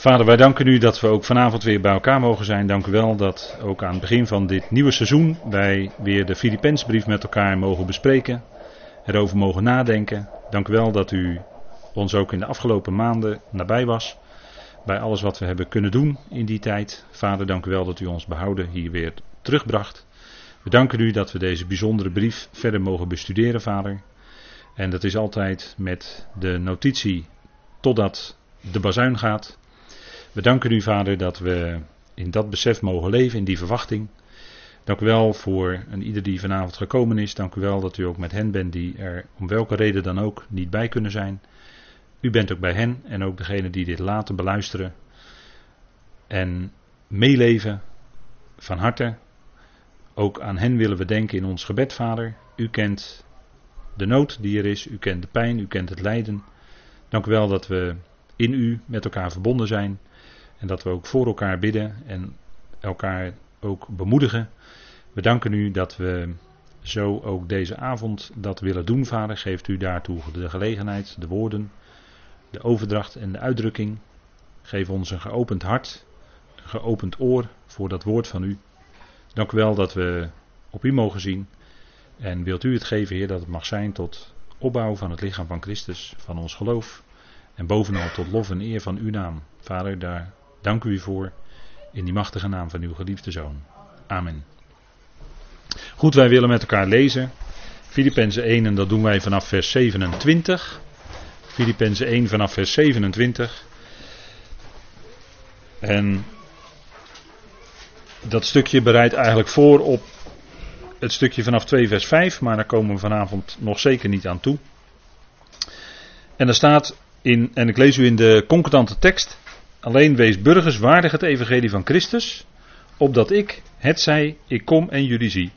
Vader, wij danken u dat we ook vanavond weer bij elkaar mogen zijn. Dank u wel dat ook aan het begin van dit nieuwe seizoen wij weer de Filipensbrief met elkaar mogen bespreken, erover mogen nadenken. Dank u wel dat u ons ook in de afgelopen maanden nabij was bij alles wat we hebben kunnen doen in die tijd. Vader, dank u wel dat u ons behouden hier weer terugbracht. We danken u dat we deze bijzondere brief verder mogen bestuderen, Vader. En dat is altijd met de notitie totdat de bazuin gaat. We danken u, Vader, dat we in dat besef mogen leven, in die verwachting. Dank u wel voor een ieder die vanavond gekomen is. Dank u wel dat u ook met hen bent die er om welke reden dan ook niet bij kunnen zijn. U bent ook bij hen en ook degene die dit laten beluisteren. En meeleven van harte. Ook aan hen willen we denken in ons gebed, Vader. U kent de nood die er is, u kent de pijn, u kent het lijden. Dank u wel dat we in u met elkaar verbonden zijn. En dat we ook voor elkaar bidden en elkaar ook bemoedigen. We danken u dat we zo ook deze avond dat willen doen, Vader. Geeft u daartoe de gelegenheid, de woorden, de overdracht en de uitdrukking. Geef ons een geopend hart, een geopend oor voor dat woord van u. Dank u wel dat we op u mogen zien. En wilt u het geven, Heer, dat het mag zijn tot opbouw van het lichaam van Christus, van ons geloof. En bovenal tot lof en eer van uw naam. Vader, daar dank u voor. In die machtige naam van uw geliefde zoon. Amen. Goed, wij willen met elkaar lezen. Filippenzen 1 en dat doen wij vanaf vers 27. Filippenzen 1 vanaf vers 27. En dat stukje bereidt eigenlijk voor op het stukje vanaf 2 vers 5, maar daar komen we vanavond nog zeker niet aan toe. En er staat in, en ik lees u in de concordante tekst, alleen wees burgers waardig het evangelie van Christus, opdat ik, het zij, ik kom en jullie zie,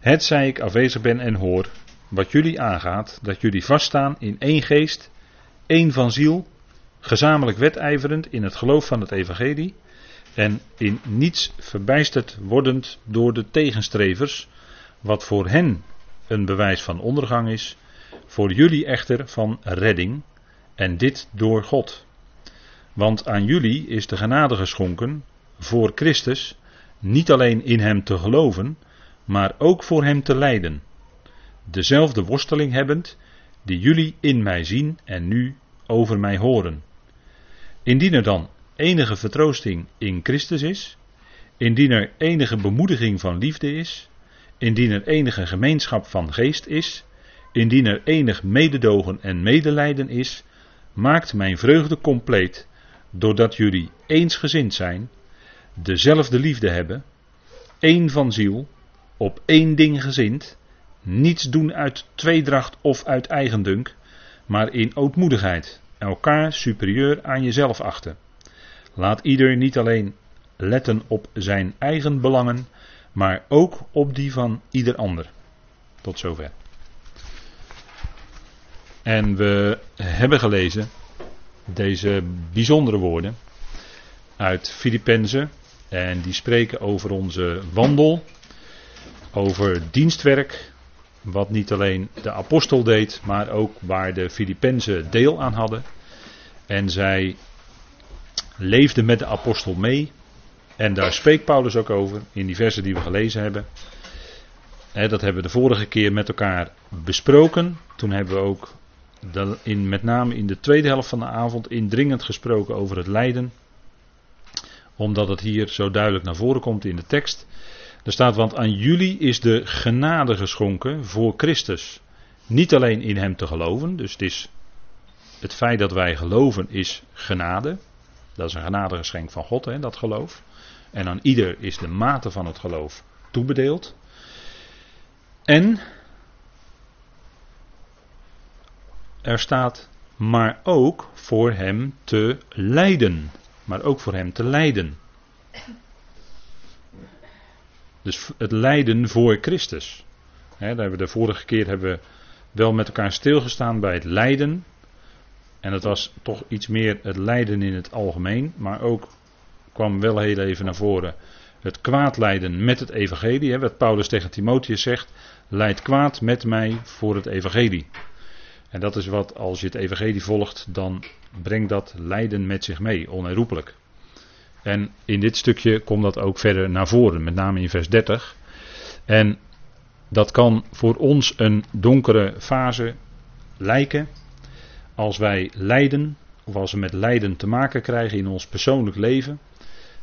het zij ik afwezig ben en hoor, wat jullie aangaat, dat jullie vaststaan in één geest, één van ziel, gezamenlijk wedijverend in het geloof van het evangelie, en in niets verbijsterd wordend door de tegenstrevers, wat voor hen een bewijs van ondergang is, voor jullie echter van redding, en dit door God. Want aan jullie is de genade geschonken voor Christus, niet alleen in Hem te geloven, maar ook voor Hem te lijden. Dezelfde worsteling hebbend, die jullie in mij zien en nu over mij horen. Indien er dan enige vertroosting in Christus is, indien er enige bemoediging van liefde is, indien er enige gemeenschap van geest is, indien er enig mededogen en medelijden is, maakt mijn vreugde compleet, doordat jullie eensgezind zijn, dezelfde liefde hebben, één van ziel, op één ding gezind, niets doen uit tweedracht of uit eigendunk, maar in ootmoedigheid, elkaar superieur aan jezelf achten. Laat ieder niet alleen letten op zijn eigen belangen, maar ook op die van ieder ander. Tot zover. En we hebben gelezen deze bijzondere woorden uit Filippenzen. En die spreken over onze wandel, over dienstwerk, wat niet alleen de apostel deed, maar ook waar de Filippenzen deel aan hadden. En zij leefden met de apostel mee. En daar spreekt Paulus ook over in die versen die we gelezen hebben. dat hebben we de vorige keer met elkaar besproken. Toen hebben we ook in, met name in de tweede helft van de avond indringend gesproken over het lijden. Omdat het hier zo duidelijk naar voren komt in de tekst. Er staat, want aan jullie is de genade geschonken voor Christus. Niet alleen in hem te geloven, dus het is het feit dat wij geloven is genade. Dat is een genadegeschenk van God, hè, dat geloof. En aan ieder is de mate van het geloof toebedeeld. En er staat, maar ook voor hem te lijden. Maar ook voor hem te lijden. Dus het lijden voor Christus. daar hebben we de vorige keer hebben we wel met elkaar stilgestaan bij het lijden. En dat was toch iets meer het lijden in het algemeen. Maar ook kwam wel heel even naar voren het kwaad lijden met het evangelie. wat Paulus tegen Timotheus zegt. Leid kwaad met mij voor het evangelie. En dat is wat, als je het evangelie volgt, dan brengt dat lijden met zich mee, onherroepelijk. En in dit stukje komt dat ook verder naar voren, met name in vers 30. En dat kan voor ons een donkere fase lijken. Als wij lijden, of als we met lijden te maken krijgen in ons persoonlijk leven.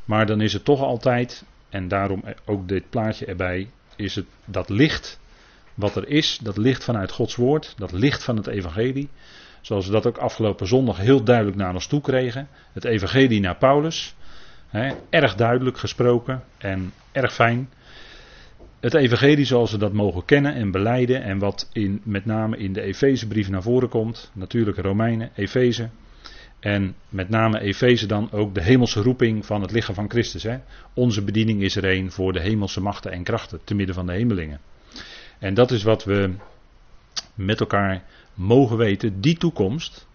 Maar dan is het toch altijd, en daarom ook dit plaatje erbij, is het dat licht wat er is, dat licht vanuit Gods woord, dat licht van het evangelie. Zoals we dat ook afgelopen zondag heel duidelijk naar ons toe kregen. Het evangelie naar Paulus. erg duidelijk gesproken en erg fijn. Het evangelie zoals we dat mogen kennen en beleiden en wat in, met name in de Efezebrief naar voren komt. Natuurlijk Romeinen, Efeze. En met name Efeze dan ook de hemelse roeping van het lichaam van Christus. Hè. Onze bediening is er een voor de hemelse machten en krachten te midden van de hemelingen. En dat is wat we met elkaar mogen weten, die toekomst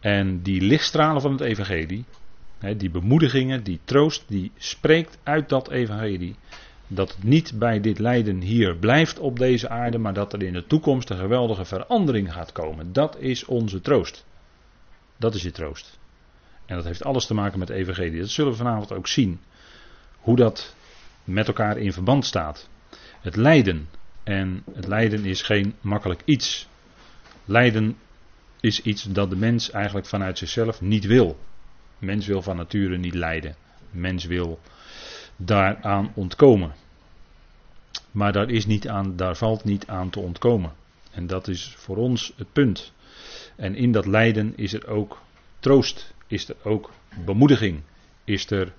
en die lichtstralen van het evangelie, die bemoedigingen, die troost, die spreekt uit dat evangelie. Dat het niet bij dit lijden hier blijft op deze aarde, maar dat er in de toekomst een geweldige verandering gaat komen. Dat is onze troost. Dat is je troost. En dat heeft alles te maken met evangelie. Dat zullen we vanavond ook zien. Hoe dat met elkaar in verband staat. Het lijden. En het lijden is geen makkelijk iets. Lijden is iets dat de mens eigenlijk vanuit zichzelf niet wil. Mens wil van nature niet lijden. Mens wil daaraan ontkomen. Maar daar, is niet aan, daar valt niet aan te ontkomen. En dat is voor ons het punt. En in dat lijden is er ook troost, is er ook bemoediging, is er,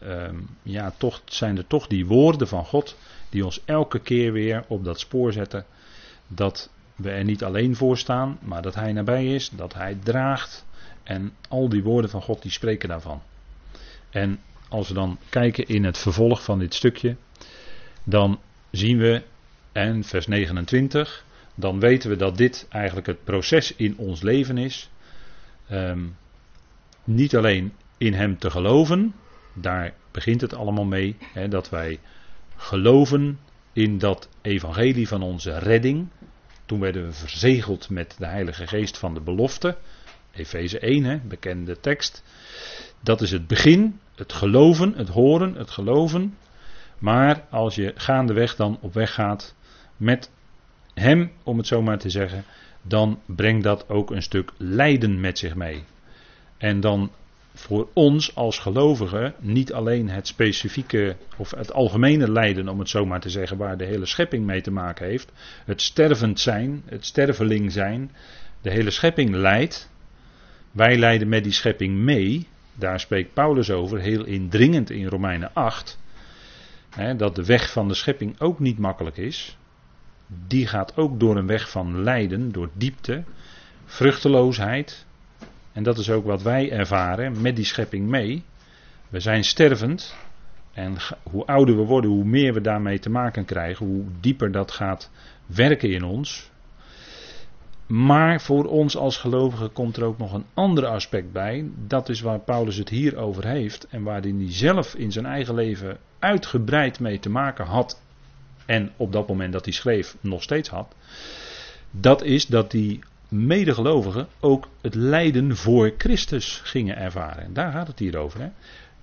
ehm, ja, toch, zijn er toch die woorden van God die ons elke keer weer op dat spoor zetten dat we er niet alleen voor staan, maar dat Hij nabij is, dat Hij draagt en al die woorden van God die spreken daarvan. En als we dan kijken in het vervolg van dit stukje, dan zien we, en vers 29, dan weten we dat dit eigenlijk het proces in ons leven is. Ehm, niet alleen in Hem te geloven, daar begint het allemaal mee, hè, dat wij geloven in dat evangelie van onze redding. Toen werden we verzegeld met de Heilige Geest van de belofte. Efeze 1, hè, bekende tekst. Dat is het begin, het geloven, het horen, het geloven. Maar als je gaandeweg dan op weg gaat met Hem, om het zo maar te zeggen, dan brengt dat ook een stuk lijden met zich mee. En dan voor ons als gelovigen niet alleen het specifieke of het algemene lijden, om het zo maar te zeggen, waar de hele schepping mee te maken heeft. Het stervend zijn, het sterveling zijn. De hele schepping lijdt. Wij lijden met die schepping mee. Daar spreekt Paulus over, heel indringend in Romeinen 8. Hè, dat de weg van de schepping ook niet makkelijk is. Die gaat ook door een weg van lijden, door diepte, vruchteloosheid, en dat is ook wat wij ervaren met die schepping mee. We zijn stervend. En hoe ouder we worden, hoe meer we daarmee te maken krijgen, hoe dieper dat gaat werken in ons. Maar voor ons als gelovigen komt er ook nog een ander aspect bij. Dat is waar Paulus het hier over heeft. En waarin hij zelf in zijn eigen leven uitgebreid mee te maken had. En op dat moment dat hij schreef nog steeds had. Dat is dat hij medegelovigen ook het lijden voor Christus gingen ervaren. Daar gaat het hier over. Hè?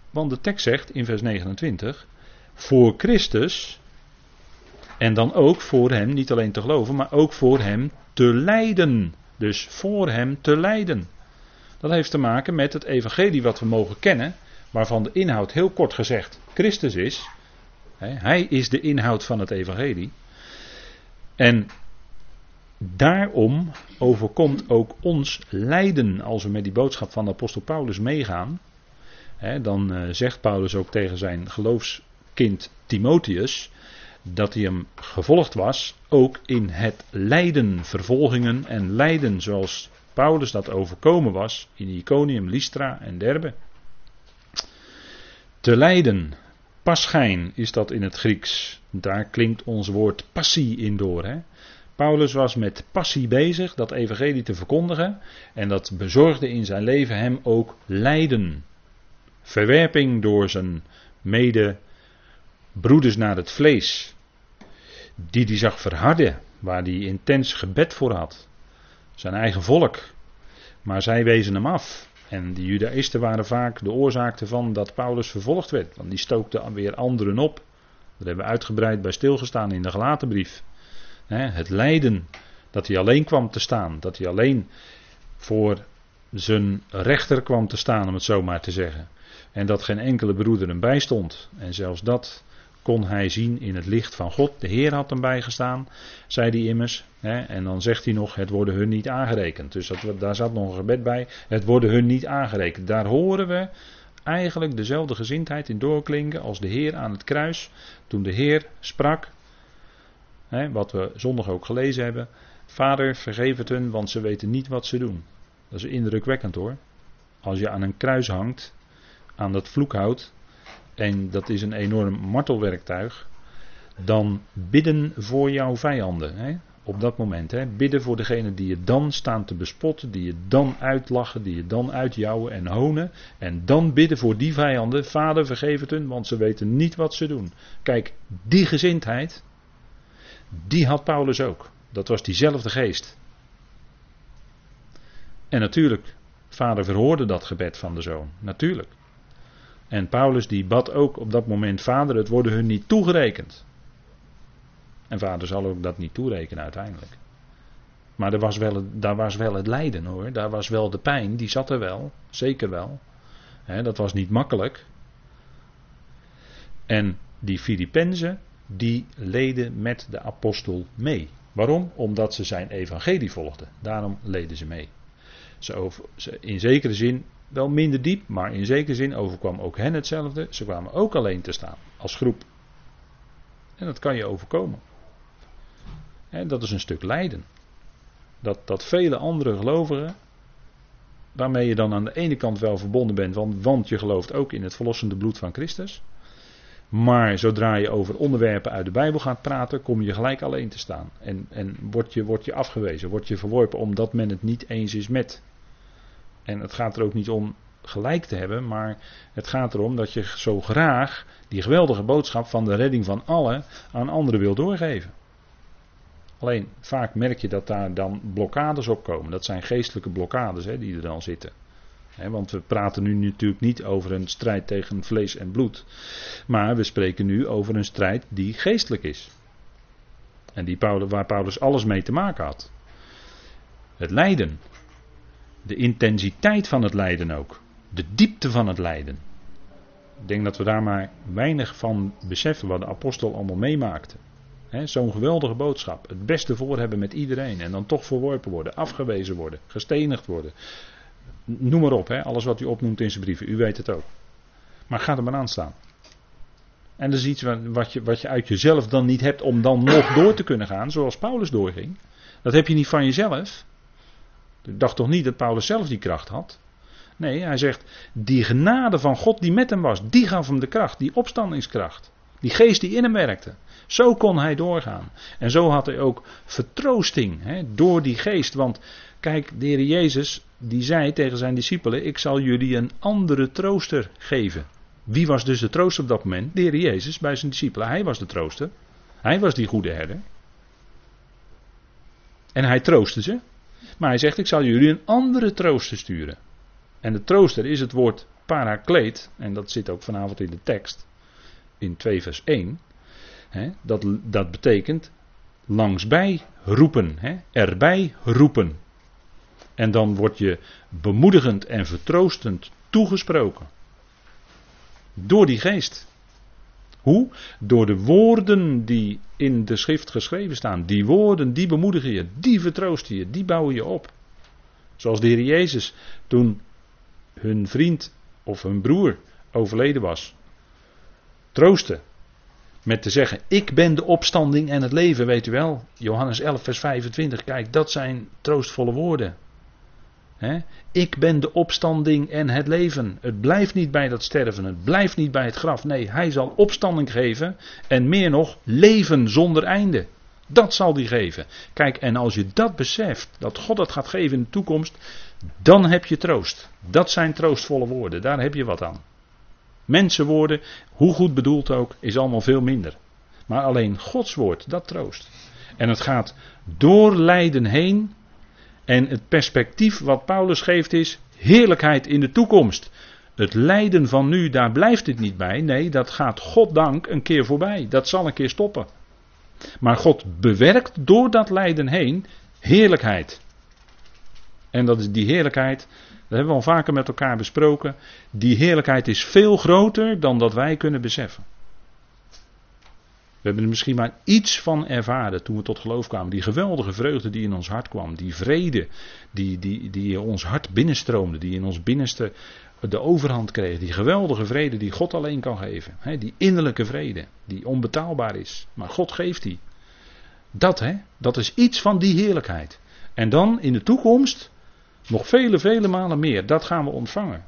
Want de tekst zegt in vers 29: voor Christus. En dan ook voor hem, niet alleen te geloven, maar ook voor hem te lijden. Dus voor hem te lijden. Dat heeft te maken met het evangelie wat we mogen kennen, waarvan de inhoud heel kort gezegd Christus is. Hij is de inhoud van het evangelie. En Daarom overkomt ook ons lijden als we met die boodschap van de apostel Paulus meegaan. dan uh, zegt Paulus ook tegen zijn geloofskind Timotheus dat hij hem gevolgd was, ook in het lijden, vervolgingen en lijden zoals Paulus dat overkomen was in Iconium, Lystra en Derbe. Te lijden, paschijn is dat in het Grieks. Daar klinkt ons woord passie in door. Hè? Paulus was met passie bezig dat evangelie te verkondigen en dat bezorgde in zijn leven hem ook lijden. Verwerping door zijn medebroeders naar het vlees, die hij zag verharden, waar hij intens gebed voor had. zijn eigen volk. Maar zij wezen hem af. En die Judaïsten waren vaak de oorzaak ervan dat Paulus vervolgd werd. Want die stookte weer anderen op. Daar hebben we uitgebreid bij stilgestaan in de gelaten brief. Het lijden dat hij alleen kwam te staan. Dat hij alleen voor zijn rechter kwam te staan, om het zo maar te zeggen. En dat geen enkele broeder hem bijstond. En zelfs dat kon hij zien in het licht van God. De Heer had hem bijgestaan, zei hij immers. Hè, en dan zegt hij nog, het worden hun niet aangerekend. Dus dat, daar zat nog een gebed bij, het worden hun niet aangerekend. Daar horen we eigenlijk dezelfde gezindheid in doorklinken als de Heer aan het kruis. Toen de Heer sprak, hè, wat we zondag ook gelezen hebben. Vader, vergeef het hun, want ze weten niet wat ze doen. Dat is indrukwekkend hoor. Als je aan een kruis hangt, aan dat vloekhout, en dat is een enorm martelwerktuig, dan bidden voor jouw vijanden. Hè? Op dat moment. Hè? Bidden voor degene die je dan staan te bespotten, die je dan uitlachen, die je dan uitjouwen en honen. En dan bidden voor die vijanden. Vader, vergeef het hun, want ze weten niet wat ze doen. Kijk, die gezindheid, die had Paulus ook. Dat was diezelfde geest. En natuurlijk, vader verhoorde dat gebed van de zoon. Natuurlijk. En Paulus die bad ook op dat moment, vader, het worden hun niet toegerekend. En vader zal ook dat niet toerekenen uiteindelijk. Maar er was wel, daar was wel het lijden hoor. Daar was wel de pijn, die zat er wel. Zeker wel. dat was niet makkelijk. En die Filippenzen, die leden met de apostel mee. Waarom? Omdat ze zijn evangelie volgden. Daarom leden ze mee. Ze in zekere zin wel minder diep, maar in zekere zin overkwam ook hen hetzelfde. Ze kwamen ook alleen te staan, als groep. En dat kan je overkomen. En dat is een stuk lijden. Dat, dat vele andere gelovigen, waarmee je dan aan de ene kant wel verbonden bent, want, want je gelooft ook in het verlossende bloed van Christus. Maar zodra je over onderwerpen uit de Bijbel gaat praten, kom je gelijk alleen te staan. En, en word, je, word je afgewezen, word je verworpen omdat men het niet eens is met. En het gaat er ook niet om gelijk te hebben, maar het gaat erom dat je zo graag die geweldige boodschap van de redding van allen aan anderen wil doorgeven. Alleen vaak merk je dat daar dan blokkades op komen. Dat zijn geestelijke blokkades hè, die er dan zitten. Want we praten nu natuurlijk niet over een strijd tegen vlees en bloed. Maar we spreken nu over een strijd die geestelijk is. En die waar Paulus alles mee te maken had. Het lijden. De intensiteit van het lijden ook. De diepte van het lijden. Ik denk dat we daar maar weinig van beseffen wat de apostel allemaal meemaakte. Zo'n geweldige boodschap. Het beste voor hebben met iedereen. En dan toch verworpen worden, afgewezen worden, gestenigd worden. Noem maar op, he, alles wat u opnoemt in zijn brieven. U weet het ook. Maar ga er maar aan staan. En dat is iets wat je, wat je uit jezelf dan niet hebt om dan nog door te kunnen gaan, zoals Paulus doorging. Dat heb je niet van jezelf. Ik dacht toch niet dat Paulus zelf die kracht had? Nee, hij zegt, die genade van God die met hem was, die gaf hem de kracht, die opstandingskracht. Die geest die in hem werkte. Zo kon hij doorgaan. En zo had hij ook vertroosting hè, door die geest. Want kijk, de Heer Jezus, die zei tegen zijn discipelen, ik zal jullie een andere trooster geven. Wie was dus de trooster op dat moment? De Heer Jezus bij zijn discipelen. Hij was de trooster. Hij was die goede herder. En hij troostte ze. Maar hij zegt: Ik zal jullie een andere trooster sturen. En de trooster is het woord parakleet. En dat zit ook vanavond in de tekst. In 2 vers 1. dat, dat betekent langsbij roepen. erbij roepen. En dan word je bemoedigend en vertroostend toegesproken. Door die geest. Hoe? Door de woorden die in de schrift geschreven staan. Die woorden, die bemoedigen je, die vertroosten je, die bouwen je op. Zoals de Heer Jezus toen hun vriend of hun broer overleden was. Troosten. Met te zeggen, ik ben de opstanding en het leven, weet u wel. Johannes 11, vers 25, kijk, dat zijn troostvolle woorden. Ik ben de opstanding en het leven. Het blijft niet bij dat sterven, het blijft niet bij het graf. Nee, hij zal opstanding geven en meer nog, leven zonder einde. Dat zal hij geven. Kijk, en als je dat beseft, dat God dat gaat geven in de toekomst, dan heb je troost. Dat zijn troostvolle woorden, daar heb je wat aan. Mensenwoorden, hoe goed bedoeld ook, is allemaal veel minder. Maar alleen Gods woord, dat troost. En het gaat door lijden heen En het perspectief wat Paulus geeft is heerlijkheid in de toekomst. Het lijden van nu, daar blijft het niet bij. Nee, dat gaat goddank een keer voorbij. Dat zal een keer stoppen. Maar God bewerkt door dat lijden heen heerlijkheid. En dat is die heerlijkheid, dat hebben we al vaker met elkaar besproken. Die heerlijkheid is veel groter dan dat wij kunnen beseffen. We hebben er misschien maar iets van ervaren toen we tot geloof kwamen. Die geweldige vreugde die in ons hart kwam. Die vrede die, die, die ons hart binnenstroomde. Die in ons binnenste de overhand kreeg. Die geweldige vrede die God alleen kan geven. die innerlijke vrede. Die onbetaalbaar is. Maar God geeft die. Dat hè, dat is iets van die heerlijkheid. En dan in de toekomst nog vele, vele malen meer. Dat gaan we ontvangen.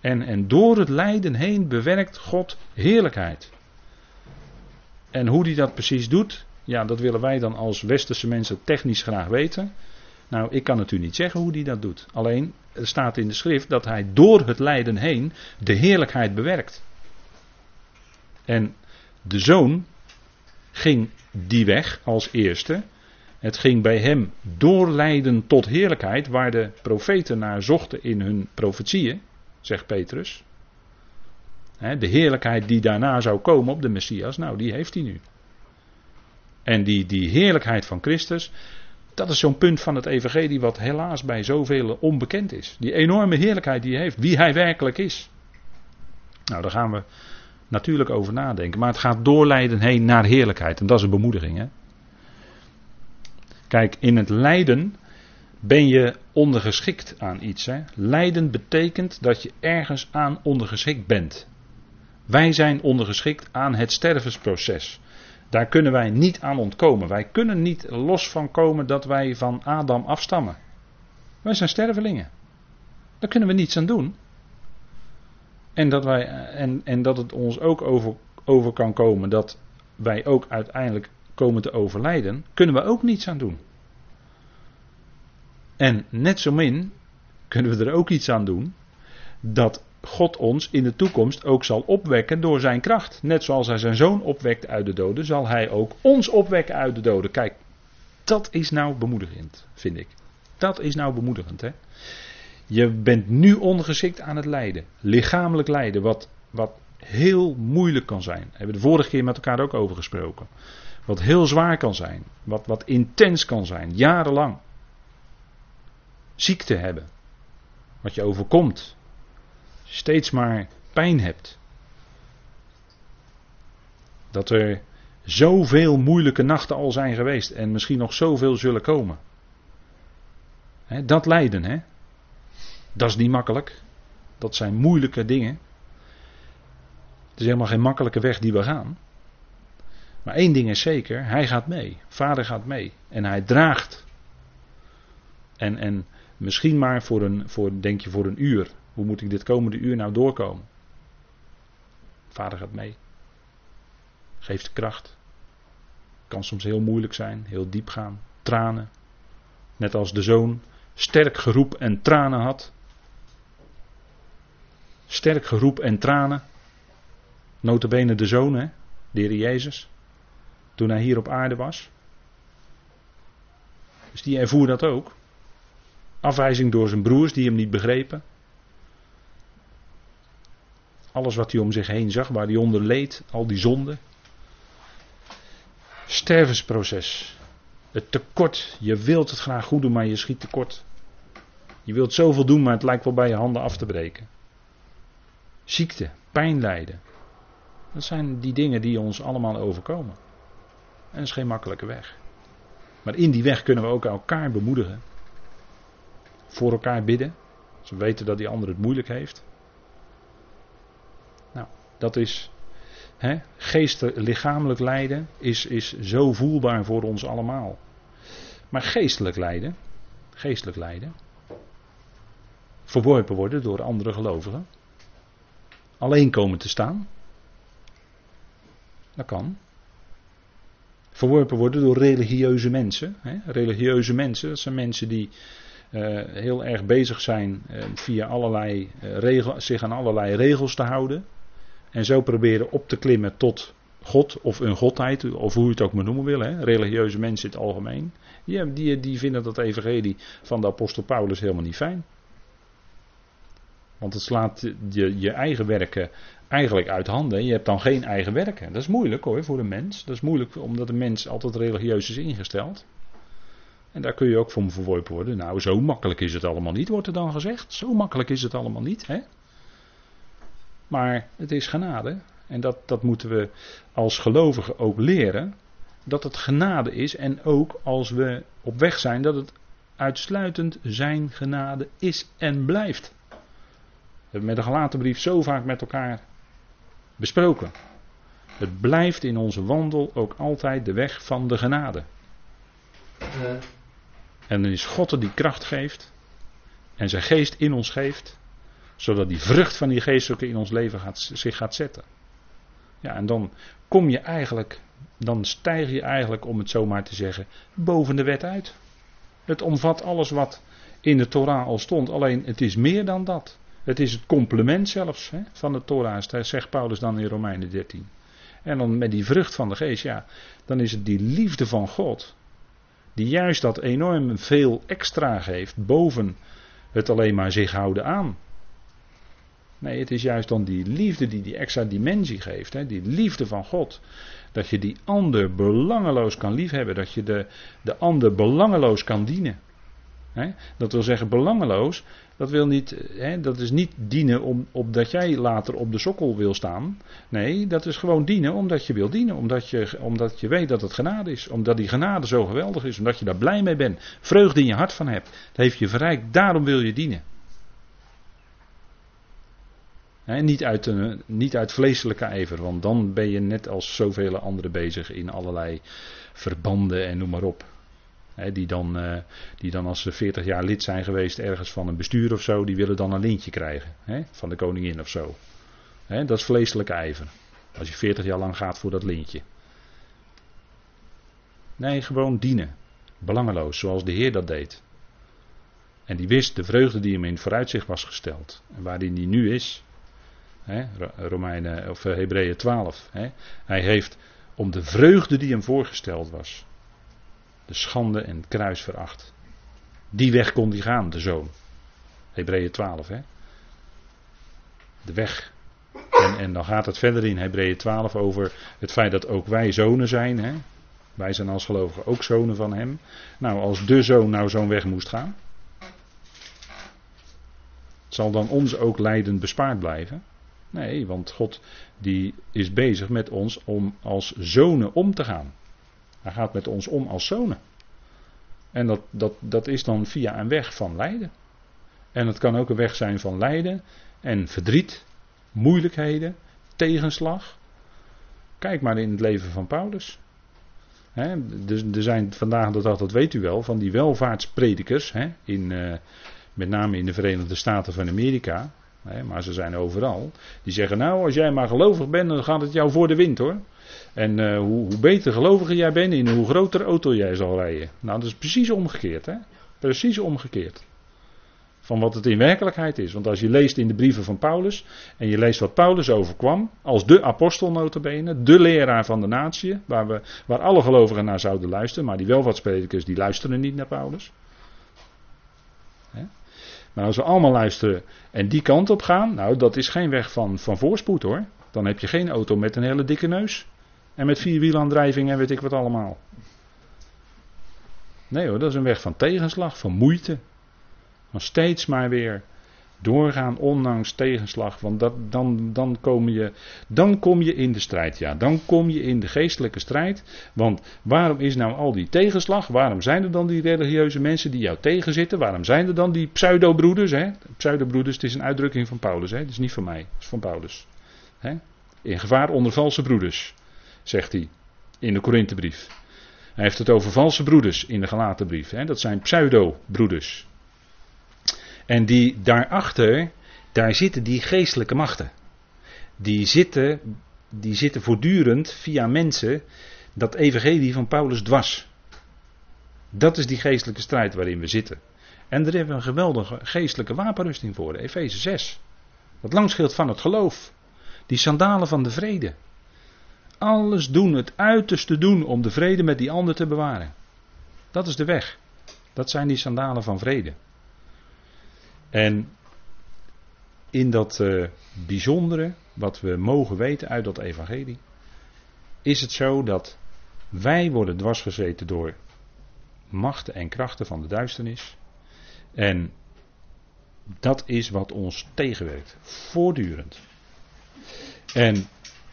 En, en door het lijden heen bewerkt God heerlijkheid. En hoe die dat precies doet, ja, dat willen wij dan als westerse mensen technisch graag weten. Nou, ik kan het u niet zeggen hoe die dat doet. Alleen, er staat in de schrift dat hij door het lijden heen de heerlijkheid bewerkt. En de zoon ging die weg als eerste. Het ging bij hem door lijden tot heerlijkheid, waar de profeten naar zochten in hun profetieën, zegt Petrus. De heerlijkheid die daarna zou komen op de Messias, nou die heeft hij nu. En die, die heerlijkheid van Christus, dat is zo'n punt van het evangelie wat helaas bij zoveel onbekend is. Die enorme heerlijkheid die hij heeft, wie hij werkelijk is. Nou, daar gaan we natuurlijk over nadenken. Maar het gaat doorleiden heen naar heerlijkheid. En dat is een bemoediging. Hè? Kijk, in het lijden ben je ondergeschikt aan iets. Hè? Lijden betekent dat je ergens aan ondergeschikt bent. Wij zijn ondergeschikt aan het stervensproces. Daar kunnen wij niet aan ontkomen. Wij kunnen niet los van komen dat wij van Adam afstammen. Wij zijn stervelingen. Daar kunnen we niets aan doen. En dat, wij, en, en dat het ons ook over, over kan komen dat wij ook uiteindelijk komen te overlijden, kunnen we ook niets aan doen. En net zo min kunnen we er ook iets aan doen dat God ons in de toekomst ook zal opwekken door zijn kracht. Net zoals hij zijn zoon opwekt uit de doden, zal hij ook ons opwekken uit de doden. Kijk, dat is nou bemoedigend, vind ik. Dat is nou bemoedigend, hè. Je bent nu ongeschikt aan het lijden. Lichamelijk lijden, wat, wat heel moeilijk kan zijn. Daar hebben we de vorige keer met elkaar ook over gesproken. Wat heel zwaar kan zijn. Wat, wat intens kan zijn, jarenlang. Ziekte hebben. Wat je overkomt steeds maar pijn hebt. Dat er zoveel moeilijke nachten al zijn geweest en misschien nog zoveel zullen komen. dat lijden, hè? Dat is niet makkelijk. Dat zijn moeilijke dingen. Het is helemaal geen makkelijke weg die we gaan. Maar één ding is zeker, hij gaat mee. Vader gaat mee. En hij draagt. En, en misschien maar voor een, voor, denk je, voor een uur. Hoe moet ik dit komende uur nou doorkomen? Vader gaat mee. Geeft kracht. Kan soms heel moeilijk zijn, heel diep gaan. Tranen. Net als de zoon sterk geroep en tranen had. Sterk geroep en tranen. Notabene de zoon, hè, de heer Jezus. Toen hij hier op aarde was. Dus die ervoer dat ook. Afwijzing door zijn broers die hem niet begrepen. Alles wat hij om zich heen zag, waar hij onder leed, al die zonden. Stervensproces. Het tekort. Je wilt het graag goed doen, maar je schiet tekort. Je wilt zoveel doen, maar het lijkt wel bij je handen af te breken. Ziekte, pijn lijden. Dat zijn die dingen die ons allemaal overkomen. En dat is geen makkelijke weg. Maar in die weg kunnen we ook elkaar bemoedigen. Voor elkaar bidden. We weten dat die ander het moeilijk heeft. Dat is hè, geestelijk, lichamelijk lijden is, is zo voelbaar voor ons allemaal. Maar geestelijk lijden, geestelijk lijden, verworpen worden door andere gelovigen, alleen komen te staan, dat kan. Verworpen worden door religieuze mensen. Hè. Religieuze mensen, dat zijn mensen die uh, heel erg bezig zijn uh, via allerlei uh, regel, zich aan allerlei regels te houden. En zo proberen op te klimmen tot God of een godheid, of hoe je het ook maar noemen wil, hè, religieuze mensen in het algemeen, die, die, die vinden dat evangelie van de apostel Paulus helemaal niet fijn. Want het slaat je, je eigen werken eigenlijk uit handen. Je hebt dan geen eigen werken. Dat is moeilijk hoor voor een mens. Dat is moeilijk omdat een mens altijd religieus is ingesteld. En daar kun je ook voor verworpen worden. Nou, zo makkelijk is het allemaal niet, wordt er dan gezegd. Zo makkelijk is het allemaal niet. Hè? Maar het is genade. En dat, dat moeten we als gelovigen ook leren. Dat het genade is. En ook als we op weg zijn, dat het uitsluitend zijn genade is en blijft. We hebben met de gelaten brief zo vaak met elkaar besproken. Het blijft in onze wandel ook altijd de weg van de genade. En dan is God die kracht geeft. En zijn geest in ons geeft. Zodat die vrucht van die geestelijke in ons leven gaat, zich gaat zetten. Ja, en dan kom je eigenlijk, dan stijg je eigenlijk, om het zo maar te zeggen, boven de wet uit. Het omvat alles wat in de Torah al stond, alleen het is meer dan dat. Het is het complement zelfs hè, van de Torah, zegt Paulus dan in Romeinen 13. En dan met die vrucht van de geest, ja, dan is het die liefde van God, die juist dat enorm veel extra geeft boven het alleen maar zich houden aan. Nee, het is juist dan die liefde die die extra dimensie geeft, hè, die liefde van God. Dat je die ander belangeloos kan liefhebben, dat je de, de ander belangeloos kan dienen. Dat wil zeggen belangeloos. Dat, wil niet, dat is niet dienen om, opdat jij later op de sokkel wil staan. Nee, dat is gewoon dienen omdat je wil dienen. Omdat je, omdat je weet dat het genade is. Omdat die genade zo geweldig is. Omdat je daar blij mee bent. Vreugde in je hart van hebt. Dat heeft je verrijkt. Daarom wil je dienen. Niet, uit, niet uit vleeselijke ijver. Want dan ben je net als zoveel anderen bezig in allerlei verbanden en noem maar op die, dan, uh, die dan als ze 40 jaar lid zijn geweest ergens van een bestuur of zo, die willen dan een lintje krijgen van de koningin of zo. dat is vleeselijke ijver. Als je 40 jaar lang gaat voor dat lintje. Nee, gewoon dienen. Belangeloos, zoals de Heer dat deed. En die wist de vreugde die hem in vooruitzicht was gesteld. En waarin hij nu is. Romeinen of eh, Hebreeën 12. Hij heeft om de vreugde die hem voorgesteld was de schande en het kruis veracht. Die weg kon hij gaan, de zoon. Hebreeën 12, hè. De weg. En, en dan gaat het verder in Hebreeën 12 over het feit dat ook wij zonen zijn, hè. Wij zijn als gelovigen ook zonen van hem. Nou, als de zoon nou zo'n weg moest gaan, zal dan ons ook lijden bespaard blijven? Nee, want God die is bezig met ons om als zonen om te gaan. Hij gaat met ons om als zonen. En dat, dat, dat is dan via een weg van lijden. En het kan ook een weg zijn van lijden en verdriet, moeilijkheden, tegenslag. Kijk maar in het leven van Paulus. Dus er zijn vandaag de dag, dat weet u wel, van die welvaartspredikers, he, in, uh, met name in de Verenigde Staten van Amerika, maar ze zijn overal, die zeggen nou als jij maar gelovig bent dan gaat het jou voor de wind hoor. En uh, hoe, hoe, beter geloviger jij bent, in hoe grotere auto jij zal rijden. Nou, dat is precies omgekeerd, hè? Precies omgekeerd. Van wat het in werkelijkheid is. Want als je leest in de brieven van Paulus. en je leest wat Paulus overkwam. als de apostel de leraar van de natie. Waar, we, waar alle gelovigen naar zouden luisteren. maar die welvaartspredikers die luisteren niet naar Paulus. Maar als we allemaal luisteren en die kant op gaan. nou, dat is geen weg van, van voorspoed hoor. Dan heb je geen auto met een hele dikke neus. En met vierwielaandrijving en weet ik wat allemaal. Nee hoor, dat is een weg van tegenslag, van moeite. Van steeds maar weer doorgaan ondanks tegenslag. Want dat, dan, dan, kom je, dan kom je in de strijd. Ja, dan kom je in de geestelijke strijd. Want waarom is nou al die tegenslag? Waarom zijn er dan die religieuze mensen die jou tegenzitten? Waarom zijn er dan die pseudobroeders? Hè? Pseudobroeders, het is een uitdrukking van Paulus. Hè? Het is niet van mij, het is van Paulus. Hè? In gevaar onder valse broeders zegt hij in de Korinthebrief. Hij heeft het over valse broeders in de gelaten brief. Hè? Dat zijn pseudo-broeders. En die daarachter, daar zitten die geestelijke machten. Die zitten, die zitten voortdurend via mensen dat evangelie van Paulus dwars. Dat is die geestelijke strijd waarin we zitten. En daar hebben we een geweldige geestelijke wapenrusting voor, Efeze 6. Dat langschild van het geloof. Die sandalen van de vrede. Alles doen, het uiterste doen om de vrede met die ander te bewaren. Dat is de weg. Dat zijn die sandalen van vrede. En in dat uh, bijzondere, wat we mogen weten uit dat evangelie, is het zo dat wij worden dwarsgezeten door machten en krachten van de duisternis. En dat is wat ons tegenwerkt, voortdurend. En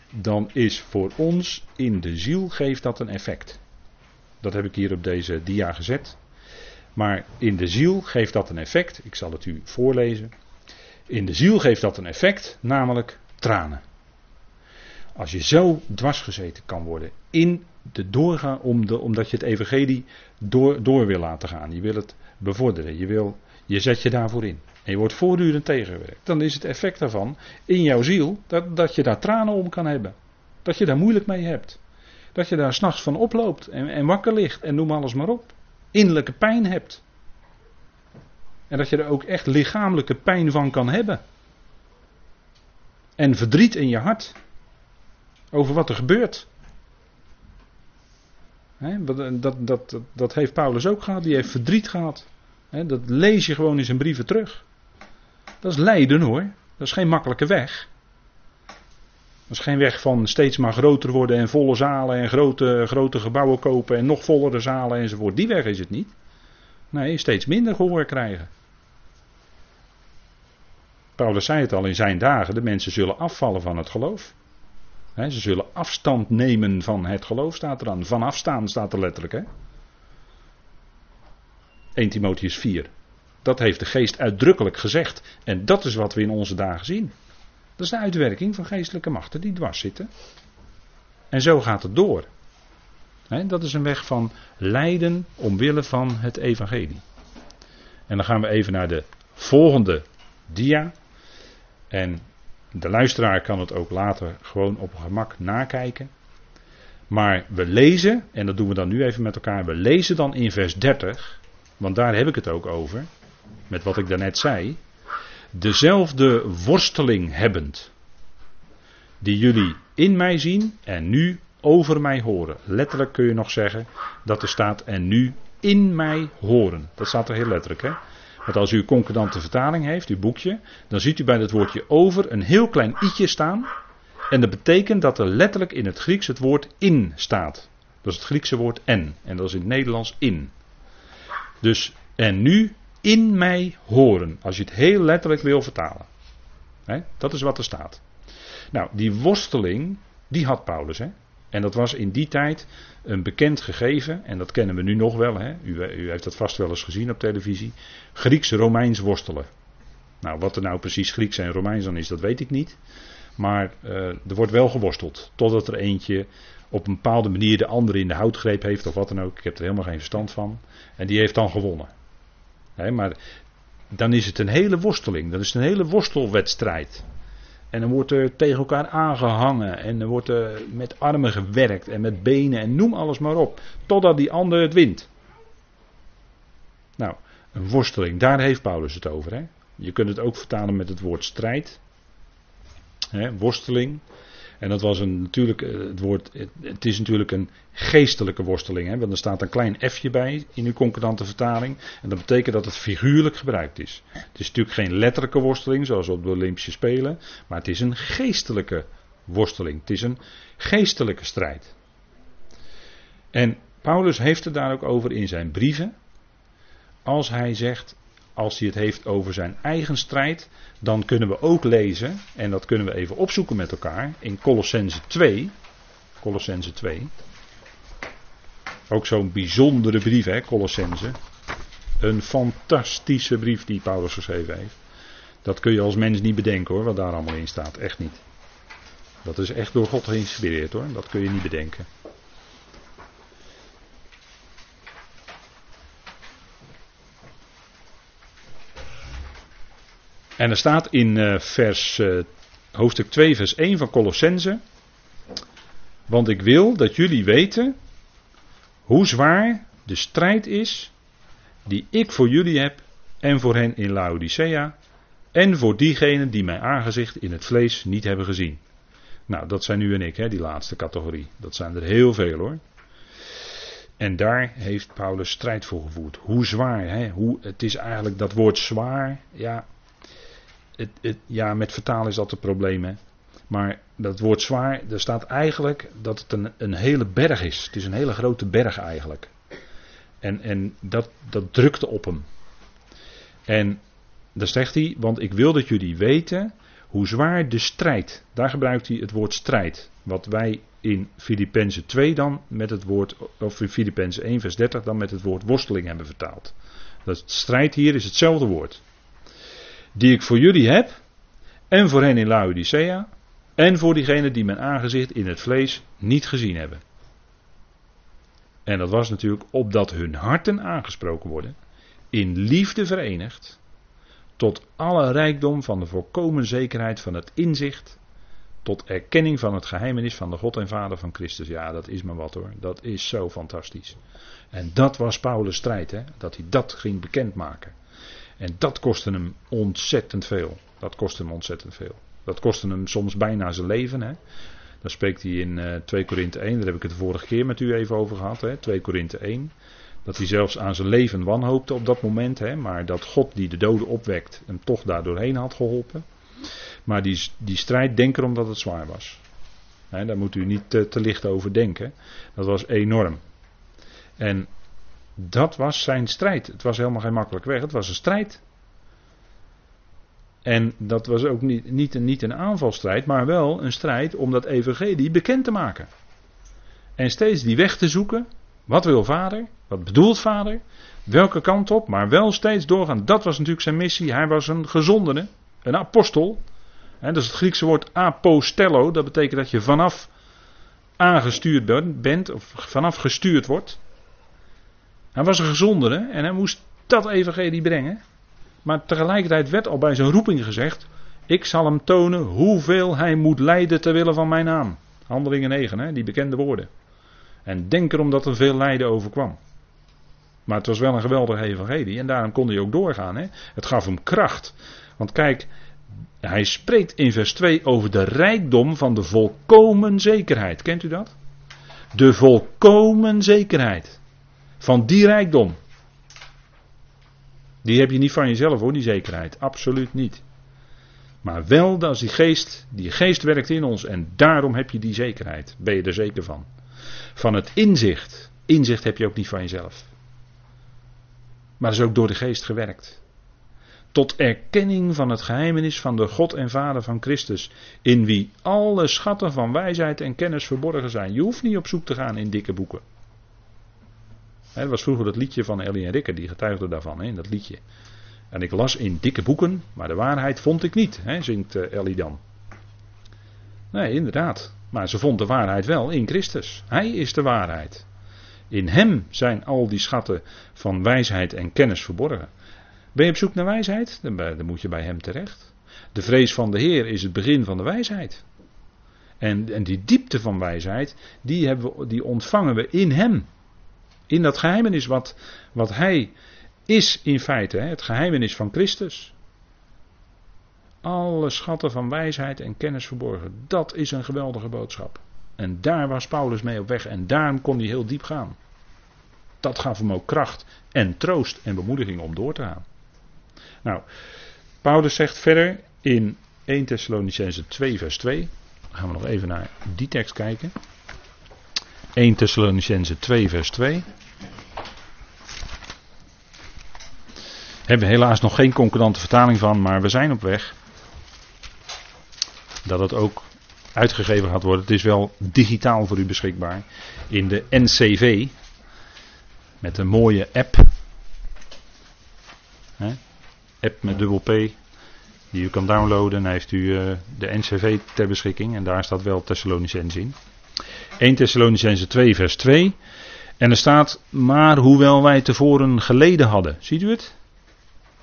dan is voor ons in de ziel geeft dat een effect. Dat heb ik hier op deze dia gezet. Maar in de ziel geeft dat een effect. Ik zal het u voorlezen. In de ziel geeft dat een effect, namelijk tranen. Als je zo dwarsgezeten kan worden in de doorgaan, om de, omdat je het evangelie door, door wil laten gaan. Je wil het bevorderen. Je, wil, je zet je daarvoor in. En je wordt voortdurend tegengewerkt. Dan is het effect daarvan in jouw ziel dat, dat je daar tranen om kan hebben. Dat je daar moeilijk mee hebt. Dat je daar s'nachts van oploopt en, en wakker ligt en noem alles maar op. Innerlijke pijn hebt. En dat je er ook echt lichamelijke pijn van kan hebben. En verdriet in je hart. Over wat er gebeurt. dat, dat, dat, dat heeft Paulus ook gehad. Die heeft verdriet gehad. dat lees je gewoon in zijn brieven terug. Dat is lijden hoor. Dat is geen makkelijke weg. Dat is geen weg van steeds maar groter worden en volle zalen en grote, grote gebouwen kopen en nog vollere zalen enzovoort. Die weg is het niet. Nee, steeds minder gehoor krijgen. Paulus zei het al in zijn dagen, de mensen zullen afvallen van het geloof. ze zullen afstand nemen van het geloof, staat er dan. Van afstaan staat er letterlijk. Hè? 1 Timotheus 4. Dat heeft de geest uitdrukkelijk gezegd. En dat is wat we in onze dagen zien. Dat is de uitwerking van geestelijke machten die dwars zitten. En zo gaat het door. dat is een weg van lijden omwille van het evangelie. En dan gaan we even naar de volgende dia. En de luisteraar kan het ook later gewoon op gemak nakijken. Maar we lezen, en dat doen we dan nu even met elkaar, we lezen dan in vers 30, want daar heb ik het ook over met wat ik daarnet zei, dezelfde worsteling hebbend, die jullie in mij zien en nu over mij horen. Letterlijk kun je nog zeggen dat er staat en nu in mij horen. Dat staat er heel letterlijk, hè? Want als u een concordante vertaling heeft, uw boekje, dan ziet u bij het woordje over een heel klein i'tje staan. En dat betekent dat er letterlijk in het Grieks het woord in staat. Dat is het Griekse woord en. En dat is in het Nederlands in. Dus en nu in mij horen. Als je het heel letterlijk wil vertalen. dat is wat er staat. Nou, die worsteling, die had Paulus. En dat was in die tijd een bekend gegeven, en dat kennen we nu nog wel. U, u heeft dat vast wel eens gezien op televisie. Grieks-Romeins worstelen. Nou, wat er nou precies Grieks en Romeins dan is, dat weet ik niet. Maar uh, er wordt wel geworsteld. Totdat er eentje op een bepaalde manier de andere in de houtgreep heeft of wat dan ook. Ik heb er helemaal geen verstand van. En die heeft dan gewonnen maar dan is het een hele worsteling. Dan is het een hele worstelwedstrijd. En dan wordt er tegen elkaar aangehangen. En er wordt er met armen gewerkt. En met benen. En noem alles maar op. Totdat die ander het wint. Nou, een worsteling. Daar heeft Paulus het over. Je kunt het ook vertalen met het woord strijd. Worsteling. En dat was een, natuurlijk, eh, het, woord, het, is natuurlijk een geestelijke worsteling. Hè, want er staat een klein f'je bij in uw concordante vertaling. En dat betekent dat het figuurlijk gebruikt is. Het is natuurlijk geen letterlijke worsteling zoals op de Olympische Spelen. Maar het is een geestelijke worsteling. Het is een geestelijke strijd. En Paulus heeft het daar ook over in zijn brieven. Als hij zegt, als hij het heeft over zijn eigen strijd, dan kunnen we ook lezen, en dat kunnen we even opzoeken met elkaar, in Colossense 2. Colossense 2. Ook zo'n bijzondere brief, hè, Colossense. Een fantastische brief die Paulus geschreven heeft. Dat kun je als mens niet bedenken hoor, wat daar allemaal in staat. Echt niet. Dat is echt door God geïnspireerd hoor, dat kun je niet bedenken. En er staat in uh, vers, uh, hoofdstuk 2, vers 1 van Colossense. Want ik wil dat jullie weten hoe zwaar de strijd is die ik voor jullie heb en voor hen in Laodicea en voor diegenen die mijn aangezicht in het vlees niet hebben gezien, Nou, dat zijn u en ik, hè, die laatste categorie. Dat zijn er heel veel hoor. En daar heeft Paulus strijd voor gevoerd. Hoe zwaar, hè? Hoe, het is eigenlijk dat woord zwaar. Ja, het, het, ja, met vertalen is dat het probleem. Hè? Maar dat woord zwaar, er staat eigenlijk dat het een, een hele berg is. Het is een hele grote berg eigenlijk. En, en dat, dat drukte op hem. En dan zegt hij, want ik wil dat jullie weten hoe zwaar de strijd. Daar gebruikt hij het woord strijd. Wat wij in Filippenzen 2 dan met het woord, of in Filippenzen 1 vers 30 dan met het woord worsteling hebben vertaald. Dat strijd hier is hetzelfde woord. Die ik voor jullie heb, en voor hen in Laodicea, en voor diegenen die mijn aangezicht in het vlees niet gezien hebben. En dat was natuurlijk opdat hun harten aangesproken worden, in liefde verenigd, tot alle rijkdom van de volkomen zekerheid van het inzicht, tot erkenning van het geheimenis van de God en Vader van Christus. Ja, dat is maar wat hoor. Dat is zo fantastisch. En dat was Paulus' strijd, hè? dat hij dat ging bekendmaken. En dat kostte hem ontzettend veel. Dat kostte hem ontzettend veel. Dat kostte hem soms bijna zijn leven. Hè? Dan spreekt hij in uh, 2 Korinthe 1, daar heb ik het de vorige keer met u even over gehad. Hè? 2 Korinthe 1. Dat hij zelfs aan zijn leven wanhoopte op dat moment. Hè? Maar dat God die de doden opwekt hem toch daardoorheen had geholpen. Maar die, die strijd, denk erom dat het zwaar was. He, daar moet u niet te, te, licht over denken. Dat was enorm. En dat was zijn strijd. Het was helemaal geen makkelijke weg. Het was een strijd. En dat was ook niet, niet, een, niet een aanvalstrijd, maar wel een strijd om dat evangelie bekend te maken. En steeds die weg te zoeken. Wat wil vader? Wat bedoelt vader? Welke kant op? Maar wel steeds doorgaan. Dat was natuurlijk zijn missie. Hij was een gezondene, een apostel. dat is het Griekse woord apostello. Dat betekent dat je vanaf aangestuurd bent, of vanaf gestuurd wordt. Hij was een gezondene en hij moest dat evangelie brengen. Maar tegelijkertijd werd al bij zijn roeping gezegd: Ik zal hem tonen hoeveel hij moet lijden ter wille van mijn naam. Handelingen 9, hè, die bekende woorden. En denk erom dat er veel lijden overkwam. Maar het was wel een geweldige evangelie en daarom kon hij ook doorgaan. Hè. Het gaf hem kracht. Want kijk, hij spreekt in vers 2 over de rijkdom van de volkomen zekerheid. Kent u dat? De volkomen zekerheid. Van die rijkdom. Die heb je niet van jezelf hoor, die zekerheid. Absoluut niet. Maar wel als die geest, die geest werkt in ons en daarom heb je die zekerheid. Ben je er zeker van. Van het inzicht. Inzicht heb je ook niet van jezelf. Maar dat is ook door de geest gewerkt. Tot erkenning van het geheimenis van de God en Vader van Christus. In wie alle schatten van wijsheid en kennis verborgen zijn. Je hoeft niet op zoek te gaan in dikke boeken. Was vroeger het liedje van Ellie en Rikke, die getuigde daarvan, in dat liedje. En ik las in dikke boeken, maar de waarheid vond ik niet, hè, zingt eh, Ellie dan. Nee, inderdaad. Maar ze vond de waarheid wel in Christus. Hij is de waarheid. In hem zijn al die schatten van wijsheid en kennis verborgen. Ben je op zoek naar wijsheid? Dan, moet je bij hem terecht. De vrees van de Heer is het begin van de wijsheid. En, en die diepte van wijsheid, die, we, die ontvangen we in hem. In dat geheimenis wat, wat hij is in feite, het geheimenis van Christus. Alle schatten van wijsheid en kennis verborgen. Dat is een geweldige boodschap. En daar was Paulus mee op weg en daarom kon hij heel diep gaan. Dat gaf hem ook kracht en troost en bemoediging om door te gaan. Nou, Paulus zegt verder in 1 Thessalonicense 2 vers 2. Dan gaan we nog even naar die tekst kijken. 1 Thessalonicense 2 vers 2. Hebben we helaas nog geen concurrente vertaling van, maar we zijn op weg. Dat het ook uitgegeven gaat worden. Het is wel digitaal voor u beschikbaar. In de NCV. Met een mooie app. App met dubbel P. Die u kan downloaden. Dan heeft u uh, de NCV ter beschikking. En daar staat wel Thessalonicense in. 1 Thessalonicense 2 vers 2. En er staat, maar hoewel wij tevoren geleden hadden. Ziet u het?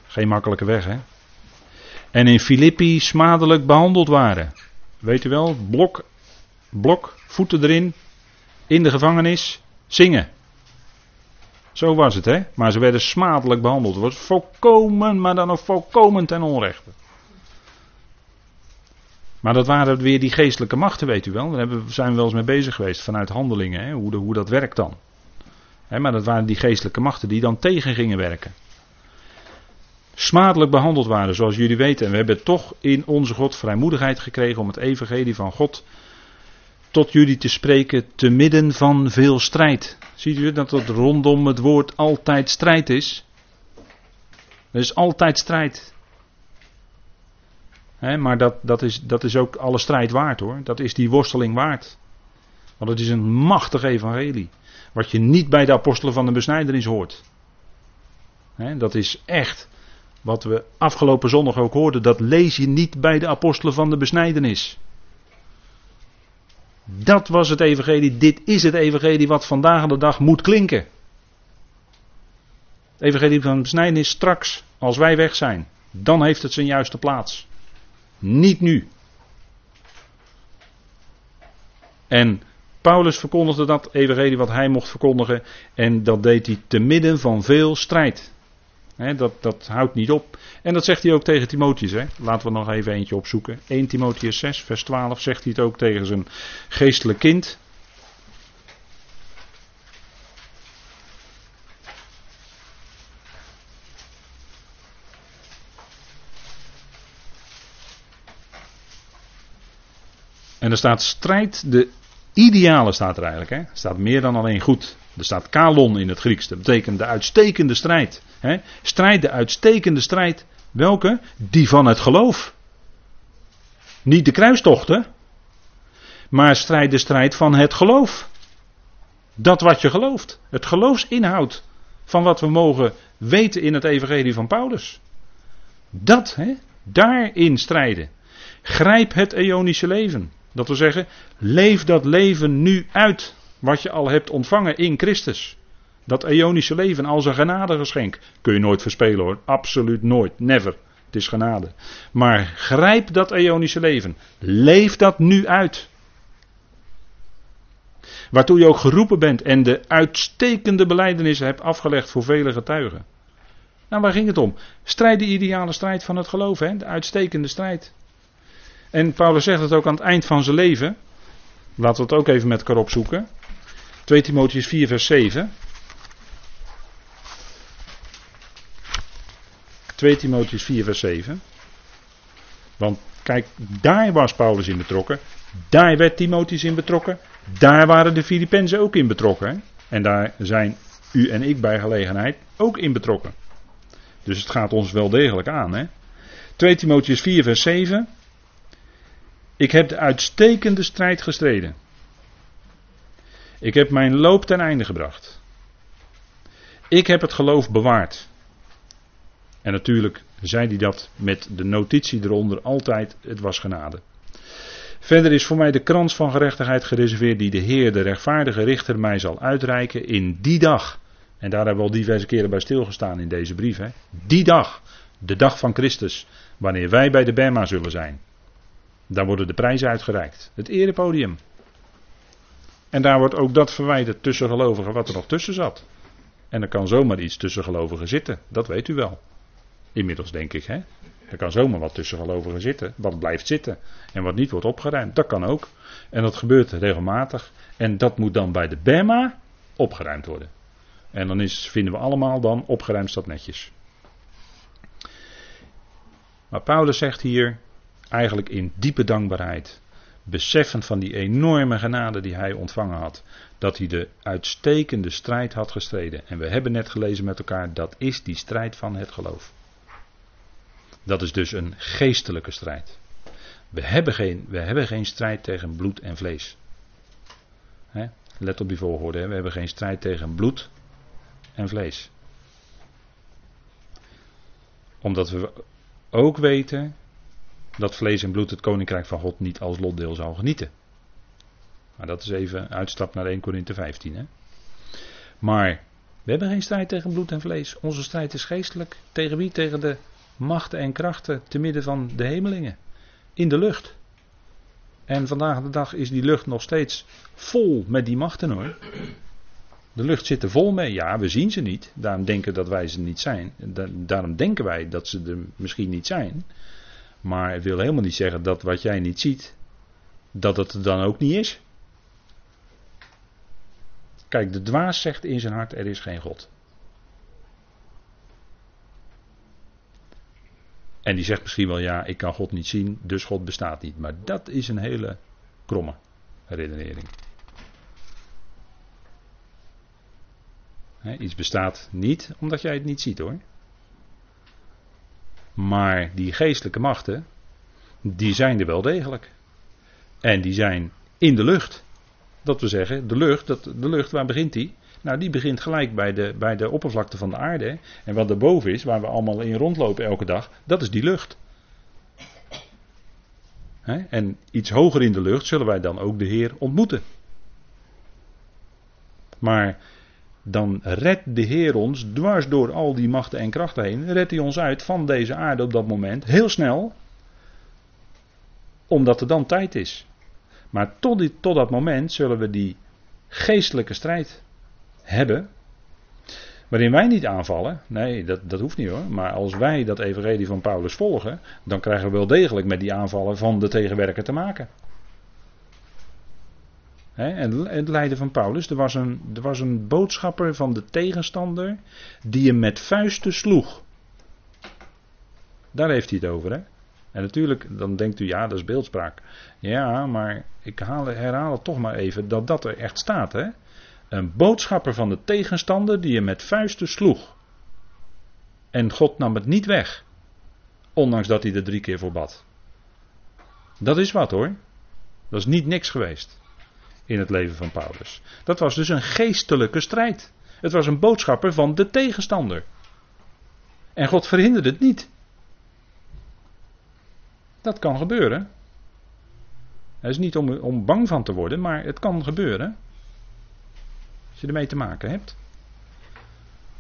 Geen makkelijke weg, hè? En in Filippi smadelijk behandeld waren. Weet u wel, blok, blok, voeten erin, in de gevangenis, zingen. Zo was het, hè? Maar ze werden smadelijk behandeld. Het was volkomen, maar dan ook volkomen ten onrechte. Maar dat waren weer die geestelijke machten, weet u wel. Daar zijn we wel eens mee bezig geweest vanuit handelingen, hè? Hoe, hoe dat werkt dan. Hè, maar dat waren die geestelijke machten die dan tegen gingen werken. Smadelijk behandeld waren, zoals jullie weten. En we hebben toch in onze God vrijmoedigheid gekregen om het evangelie van God tot jullie te spreken te midden van veel strijd. Ziet u dat het rondom het woord altijd strijd is? Er is altijd strijd. Maar dat, dat, is, dat is ook alle strijd waard hoor. Dat is die worsteling waard. Want het is een machtig evangelie. Wat je niet bij de apostelen van de besnijdenis hoort. dat is echt wat we afgelopen zondag ook hoorden. Dat lees je niet bij de apostelen van de besnijdenis. Dat was het evangelie. Dit is het evangelie wat vandaag aan de dag moet klinken. Het evangelie van de besnijdenis straks, als wij weg zijn. Dan heeft het zijn juiste plaats. Niet nu. En Paulus verkondigde dat evangelie wat hij mocht verkondigen. En dat deed hij te midden van veel strijd. dat, dat houdt niet op. En dat zegt hij ook tegen Timotheus. He. Laten we nog even eentje opzoeken. 1 Timotheus 6, vers 12 zegt hij het ook tegen zijn geestelijk kind. En er staat strijd, de ideale staat er eigenlijk. Hè? Er staat meer dan alleen goed. Er staat kalon in het Grieks. Dat betekent de uitstekende strijd. Hè? Strijd, de uitstekende strijd. Welke? Die van het geloof. Niet de kruistochten. Maar strijd de strijd van het geloof. Dat wat je gelooft. Het geloofsinhoud van wat we mogen weten in het evangelie van Paulus. Dat, hè? daarin strijden. Grijp het eonische leven. Dat wil zeggen, leef dat leven nu uit. Wat je al hebt ontvangen in Christus. Dat eonische leven als een genadegeschenk. Kun je nooit verspelen hoor. Absoluut nooit. Never. Het is genade. Maar grijp dat eonische leven. Leef dat nu uit. Waartoe je ook geroepen bent en de uitstekende beleidenissen hebt afgelegd voor vele getuigen. Nou, waar ging het om? Strijd de ideale strijd van het geloof, hè? de uitstekende strijd. En Paulus zegt het ook aan het eind van zijn leven. Laten we het ook even met elkaar opzoeken. 2 Timotheus 4, vers 7. 2 Timotheus 4, vers 7. Want kijk, daar was Paulus in betrokken. Daar werd Timotheus in betrokken. Daar waren de Filippenzen ook in betrokken. En daar zijn u en ik bij gelegenheid ook in betrokken. Dus het gaat ons wel degelijk aan. Hè? 2 Timotheus 4, vers 7. Ik heb de uitstekende strijd gestreden. Ik heb mijn loop ten einde gebracht. Ik heb het geloof bewaard. En natuurlijk zei hij dat met de notitie eronder altijd, het was genade. Verder is voor mij de krans van gerechtigheid gereserveerd die de Heer, de rechtvaardige richter, mij zal uitreiken in die dag. En daar hebben we al diverse keren bij stilgestaan in deze brief. Hè? Die dag, de dag van Christus, wanneer wij bij de Bema zullen zijn. Daar worden de prijzen uitgereikt. Het erepodium. En daar wordt ook dat verwijderd tussen gelovigen wat er nog tussen zat. En er kan zomaar iets tussen gelovigen zitten. Dat weet u wel. Inmiddels denk ik, hè. Er kan zomaar wat tussen gelovigen zitten. Wat blijft zitten. En wat niet wordt opgeruimd. Dat kan ook. En dat gebeurt regelmatig. En dat moet dan bij de Bema opgeruimd worden. En dan is, vinden we allemaal dan opgeruimd staat netjes. Maar Paulus zegt hier, eigenlijk in diepe dankbaarheid, beseffend van die enorme genade die hij ontvangen had, dat hij de uitstekende strijd had gestreden. En we hebben net gelezen met elkaar, dat is die strijd van het geloof. Dat is dus een geestelijke strijd. We hebben geen, we hebben geen strijd tegen bloed en vlees. Let op die volgorde, we hebben geen strijd tegen bloed en vlees. Omdat we ook weten dat vlees en bloed het koninkrijk van God niet als lotdeel zou genieten. Maar dat is even uitstap naar 1 Korinthe 15. Hè? Maar we hebben geen strijd tegen bloed en vlees. Onze strijd is geestelijk. Tegen wie? Tegen de machten en krachten te midden van de hemelingen. In de lucht. En vandaag de dag is die lucht nog steeds vol met die machten hoor. De lucht zit er vol mee. Ja, we zien ze niet. Daarom denken dat wij ze niet zijn. Daarom denken wij dat ze er misschien niet zijn. Maar het wil helemaal niet zeggen dat wat jij niet ziet, dat het er dan ook niet is. Kijk, de dwaas zegt in zijn hart: er is geen God. En die zegt misschien wel: ja, ik kan God niet zien, dus God bestaat niet. Maar dat is een hele kromme redenering. iets bestaat niet omdat jij het niet ziet hoor. Maar die geestelijke machten, die zijn er wel degelijk. En die zijn in de lucht. Dat we zeggen, de lucht, dat, de lucht, waar begint die? Nou, die begint gelijk bij de, bij de oppervlakte van de aarde. En wat erboven is, waar we allemaal in rondlopen elke dag, dat is die lucht. En iets hoger in de lucht zullen wij dan ook de Heer ontmoeten. Maar dan redt de Heer ons dwars door al die machten en krachten heen. Redt hij ons uit van deze aarde op dat moment. Heel snel. Omdat er dan tijd is. Maar tot, die, tot dat moment zullen we die geestelijke strijd hebben. Waarin wij niet aanvallen. Nee, dat, dat hoeft niet hoor. Maar als wij dat evangelie van Paulus volgen. Dan krijgen we wel degelijk met die aanvallen van de tegenwerker te maken en het lijden van Paulus. Er was, een, er was een boodschapper van de tegenstander. die hem met vuisten sloeg. Daar heeft hij het over. Hè? En natuurlijk, dan denkt u ja, dat is beeldspraak. Ja, maar ik haal, herhaal het toch maar even dat dat er echt staat. Hè? Een boodschapper van de tegenstander die hem met vuisten sloeg. En God nam het niet weg. Ondanks dat hij er drie keer voor bad. Dat is wat hoor. Dat is niet niks geweest in het leven van Paulus. Dat was dus een geestelijke strijd. Het was een boodschapper van de tegenstander. En God verhinderde het niet. Dat kan gebeuren. Het is niet om, om bang van te worden, maar het kan gebeuren. Als je ermee te maken hebt.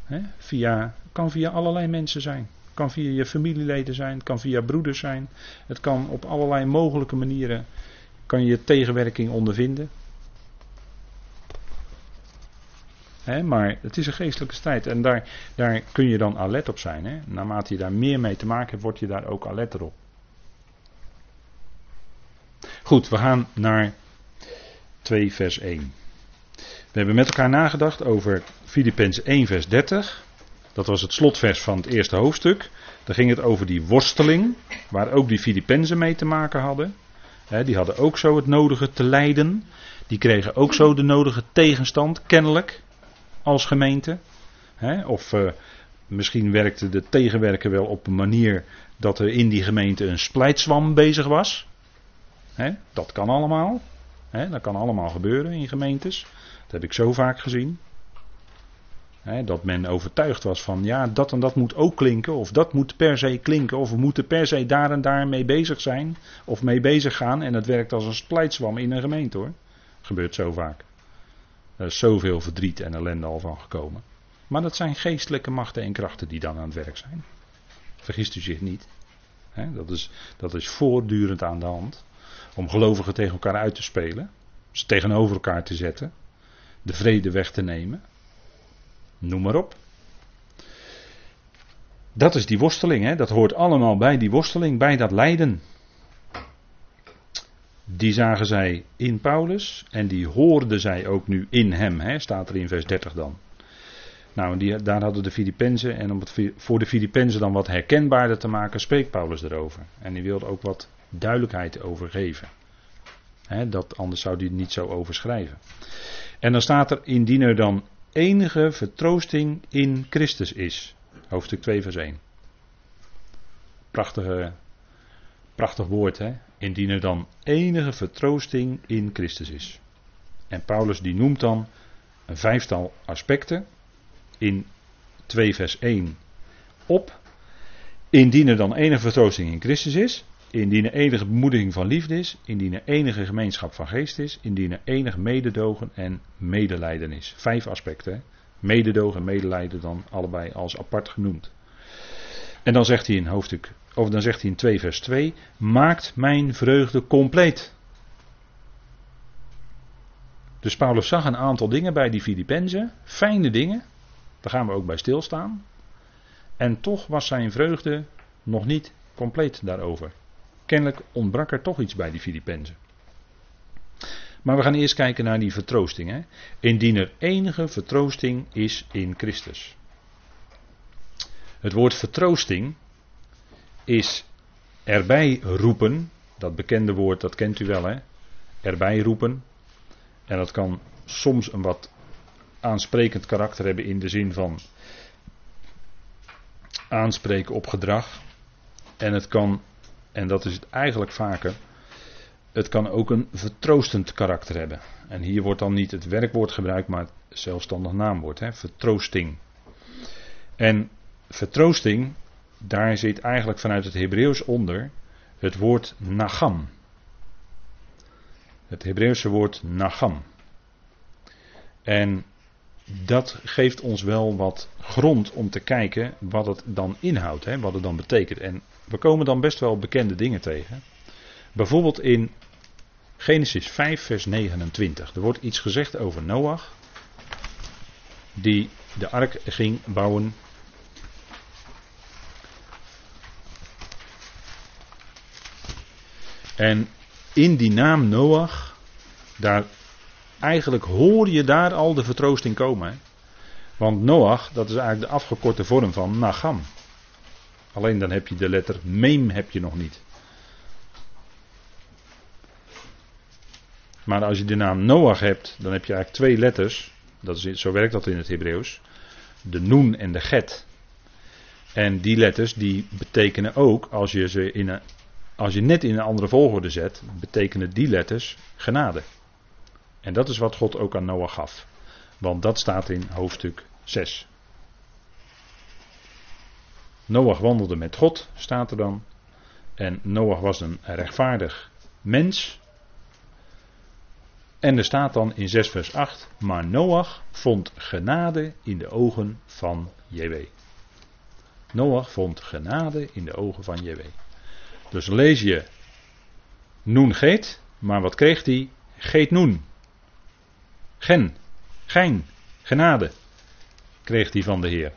He, via, kan via allerlei mensen zijn. Kan via je familieleden zijn. Kan via broeders zijn. Het kan op allerlei mogelijke manieren. Kan je tegenwerking ondervinden. Maar het is een geestelijke strijd en daar, daar kun je dan alert op zijn. Hè? Naarmate je daar meer mee te maken hebt, word je daar ook alert op. Goed, we gaan naar 2 vers 1. We hebben met elkaar nagedacht over Filippenzen 1 vers 30. Dat was het slotvers van het eerste hoofdstuk. Daar ging het over die worsteling, waar ook die Filippenzen mee te maken hadden. die hadden ook zo het nodige te lijden. Die kregen ook zo de nodige tegenstand, kennelijk als gemeente. Hè? Of uh, misschien werkte de tegenwerker wel op een manier dat er in die gemeente een splijtswam bezig was. Hè? Dat kan allemaal. Hè? Dat kan allemaal gebeuren in gemeentes. Dat heb ik zo vaak gezien. dat men overtuigd was van ja, dat en dat moet ook klinken, of dat moet per se klinken, of we moeten per se daar en daar mee bezig zijn, of mee bezig gaan. En het werkt als een splijtswam in een gemeente hoor. Gebeurt zo vaak. Er is zoveel verdriet en ellende al van gekomen. Maar dat zijn geestelijke machten en krachten die dan aan het werk zijn. Vergist u zich niet. dat, is, dat is voortdurend aan de hand. Om gelovigen tegen elkaar uit te spelen. Ze tegenover elkaar te zetten. De vrede weg te nemen. Noem maar op. Dat is die worsteling. Dat hoort allemaal bij die worsteling, bij dat lijden. Die zagen zij in Paulus en die hoorden zij ook nu in hem, hè, staat er in vers 30 dan. Nou, die, daar hadden de Filippenzen, en om het voor de Filippenzen dan wat herkenbaarder te maken, spreekt Paulus erover. En die wilde ook wat duidelijkheid over geven. dat, anders zou hij het niet zo overschrijven. En dan staat er, indien er dan enige vertroosting in Christus is. Hoofdstuk 2 vers 1. Prachtige, prachtig woord hè. Indien er dan enige vertroosting in Christus is. En Paulus die noemt dan een vijftal aspecten in 2 vers 1 op. Indien er dan enige vertroosting in Christus is. Indien er enige bemoediging van liefde is. Indien er enige gemeenschap van geest is. Indien er enig mededogen en medelijden is. Vijf aspecten. Mededogen en medelijden dan allebei als apart genoemd. En dan zegt hij in hoofdstuk of dan zegt hij in 2 vers 2, maakt mijn vreugde compleet. Dus Paulus zag een aantal dingen bij die Filippenzen, fijne dingen, daar gaan we ook bij stilstaan. En toch was zijn vreugde nog niet compleet daarover. kennelijk ontbrak er toch iets bij die Filippenzen. Maar we gaan eerst kijken naar die vertroosting. Hè? Indien er enige vertroosting is in Christus. Het woord vertroosting is erbij roepen. Dat bekende woord, dat kent u wel hè. Erbij roepen. En dat kan soms een wat aansprekend karakter hebben in de zin van aanspreken op gedrag. En het kan, en dat is het eigenlijk vaker, het kan ook een vertroostend karakter hebben. En hier wordt dan niet het werkwoord gebruikt, maar het zelfstandig naamwoord. Hè? Vertroosting. En vertroosting, daar zit eigenlijk vanuit het Hebreeuws onder het woord nagam. Het Hebreeuwse woord nagam. En dat geeft ons wel wat grond om te kijken wat het dan inhoudt, hè, wat het dan betekent. En we komen dan best wel bekende dingen tegen. Bijvoorbeeld in Genesis 5, vers 29. Er wordt iets gezegd over Noach, die de ark ging bouwen. En in die naam Noach, daar eigenlijk hoor je daar al de vertroosting komen. Hè? Want Noach, dat is eigenlijk de afgekorte vorm van Nagam. Alleen dan heb je de letter Meem heb je nog niet. Maar als je de naam Noach hebt, dan heb je eigenlijk twee letters. Dat is, zo werkt dat in het Hebreeuws. De Noen en de Get. En die letters die betekenen ook, als je ze in een, als je net in een andere volgorde zet, betekenen die letters genade. En dat is wat God ook aan Noach gaf. Want dat staat in hoofdstuk 6. Noach wandelde met God, staat er dan. En Noach was een rechtvaardig mens. En er staat dan in 6 vers 8, maar Noach vond genade in de ogen van JW. Noach vond genade in de ogen van JW. Dus lees je Noen geet, maar wat kreeg hij? Geet Noen. Gen, gein, genade kreeg hij van de Heer.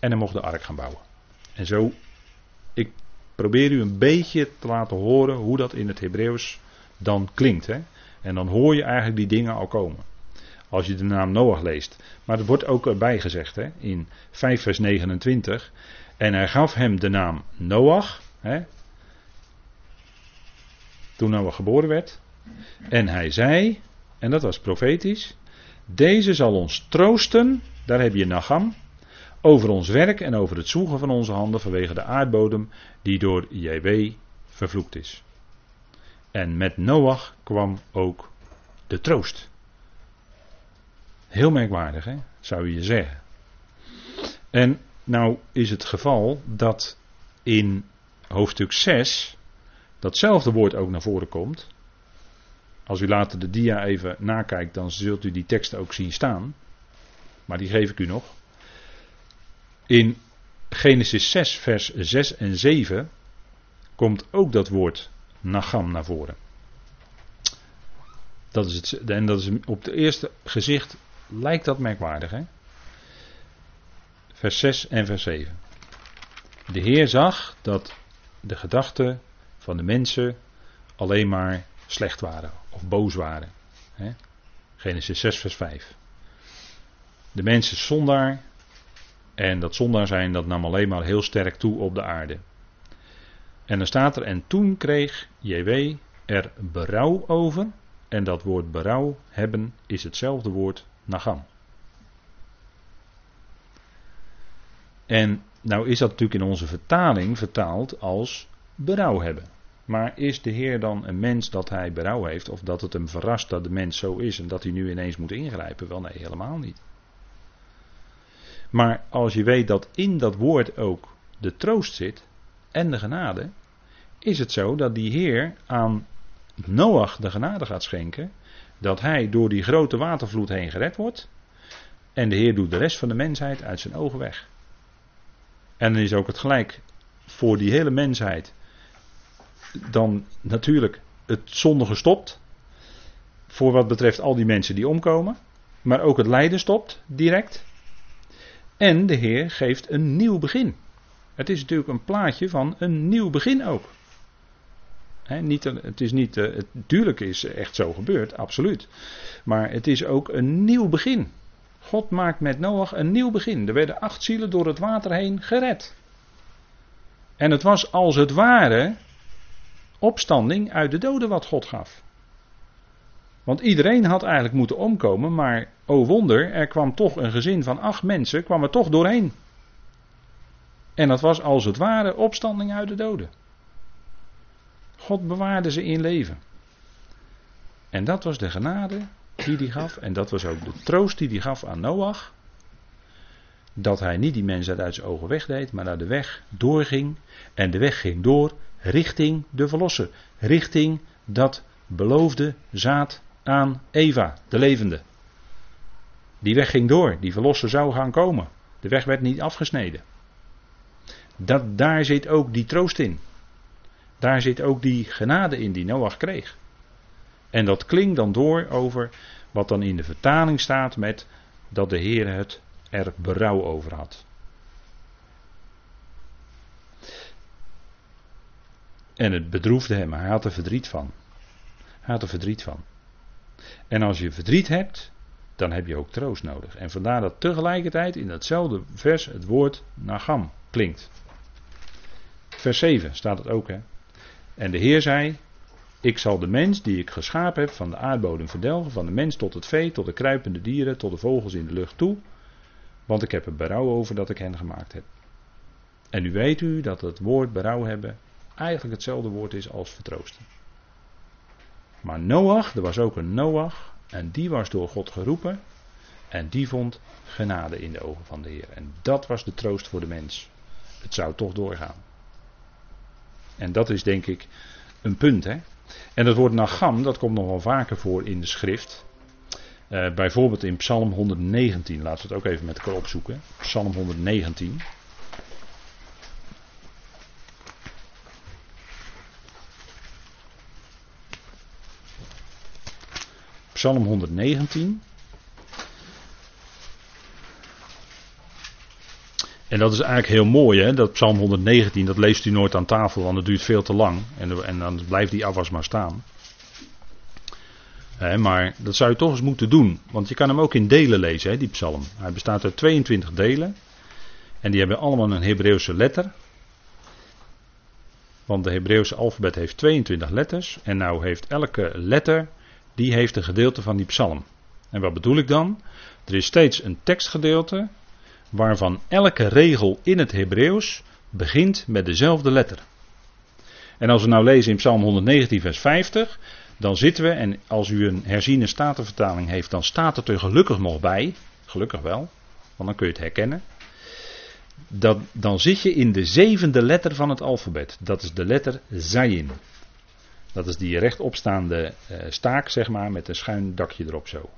En hij mocht de ark gaan bouwen. En zo, ik probeer u een beetje te laten horen hoe dat in het Hebreeuws dan klinkt. Hè? En dan hoor je eigenlijk die dingen al komen. Als je de naam Noach leest. Maar er wordt ook erbij gezegd hè, in 5 vers 29. En hij gaf hem de naam Noach. Hè, toen Noach geboren werd. En hij zei, en dat was profetisch. Deze zal ons troosten, daar heb je Nagam, over ons werk en over het zoegen van onze handen vanwege de aardbodem die door JW vervloekt is. En met Noach kwam ook de troost. Heel merkwaardig, hè? zou je zeggen. En nou is het geval dat in hoofdstuk 6 datzelfde woord ook naar voren komt. Als u later de dia even nakijkt, dan zult u die tekst ook zien staan. Maar die geef ik u nog. In Genesis 6, vers 6 en 7 komt ook dat woord Nagam naar voren. Dat is het, en dat is op het eerste gezicht lijkt dat merkwaardig. Hè? Vers 6 en vers 7. De Heer zag dat de gedachten van de mensen alleen maar slecht waren of boos waren. Genesis 6, vers 5. De mensen zondaar. En dat zondaar zijn, dat nam alleen maar heel sterk toe op de aarde. En dan staat er, en toen kreeg JW er berouw over. En dat woord berouw hebben is hetzelfde woord nagam. En nou is dat natuurlijk in onze vertaling vertaald als berouw hebben. Maar is de Heer dan een mens dat hij berouw heeft? Of dat het hem verrast dat de mens zo is en dat hij nu ineens moet ingrijpen? Wel nee, helemaal niet. Maar als je weet dat in dat woord ook de troost zit en de genade, is het zo dat die Heer aan Noach de genade gaat schenken, dat hij door die grote watervloed heen gered wordt, en de Heer doet de rest van de mensheid uit zijn ogen weg. En dan is ook het gelijk voor die hele mensheid dan natuurlijk het zonde gestopt. Voor wat betreft al die mensen die omkomen. Maar ook het lijden stopt direct. En de Heer geeft een nieuw begin. Het is natuurlijk een plaatje van een nieuw begin ook. niet, het is niet, uh, het, tuurlijk is echt zo gebeurd, absoluut. Maar het is ook een nieuw begin. God maakt met Noach een nieuw begin. Er werden acht zielen door het water heen gered. En het was als het ware opstanding uit de doden wat God gaf. Want iedereen had eigenlijk moeten omkomen, maar o wonder, er kwam toch een gezin van acht mensen, kwam er toch doorheen. En dat was als het ware opstanding uit de doden. God bewaarde ze in leven. En dat was de genade die hij gaf. En dat was ook de troost die hij gaf aan Noach. Dat hij niet die mensen uit zijn ogen wegdeed, maar naar de weg doorging. En de weg ging door richting de verlosser. Richting dat beloofde zaad aan Eva, de levende. Die weg ging door, die verlosser zou gaan komen. De weg werd niet afgesneden. Dat, daar zit ook die troost in. Daar zit ook die genade in die Noach kreeg. En dat klinkt dan door over wat dan in de vertaling staat met dat de Heer het er berouw over had. En het bedroefde hem, hij had er verdriet van. Hij had er verdriet van. En als je verdriet hebt, dan heb je ook troost nodig. En vandaar dat tegelijkertijd in datzelfde vers het woord nagam klinkt. Vers 7 staat het ook, hè. En de Heer zei: Ik zal de mens die ik geschapen heb van de aardbodem verdelgen, van de mens tot het vee, tot de kruipende dieren, tot de vogels in de lucht toe. Want ik heb er berouw over dat ik hen gemaakt heb. En nu weet u dat het woord berouw hebben eigenlijk hetzelfde woord is als vertroosten. Maar Noach, er was ook een Noach, en die was door God geroepen. En die vond genade in de ogen van de Heer. En dat was de troost voor de mens. Het zou toch doorgaan. En dat is denk ik een punt. Hè? En dat woord nagam, dat komt nog wel vaker voor in de schrift. Uh, bijvoorbeeld in Psalm 119. Laten we het ook even met elkaar opzoeken. Psalm 119. Psalm 119. En dat is eigenlijk heel mooi, hè? dat Psalm 119, dat leest u nooit aan tafel, want het duurt veel te lang. En, en dan blijft die afwas maar staan. maar dat zou je toch eens moeten doen, want je kan hem ook in delen lezen, hè, die psalm. Hij bestaat uit 22 delen. En die hebben allemaal een Hebreeuwse letter. Want de Hebreeuwse alfabet heeft 22 letters. En nou heeft elke letter die heeft een gedeelte van die psalm. En wat bedoel ik dan? Er is steeds een tekstgedeelte waarvan elke regel in het Hebreeuws begint met dezelfde letter. En als we nou lezen in Psalm 119, vers 50, dan zitten we, en als u een herziene statenvertaling heeft, dan staat het er gelukkig nog bij. Gelukkig wel, want dan kun je het herkennen. Dat, dan zit je in de zevende letter van het alfabet. Dat is de letter Zayin. Dat is die rechtopstaande uh, staak, zeg maar, met een schuin dakje erop zo.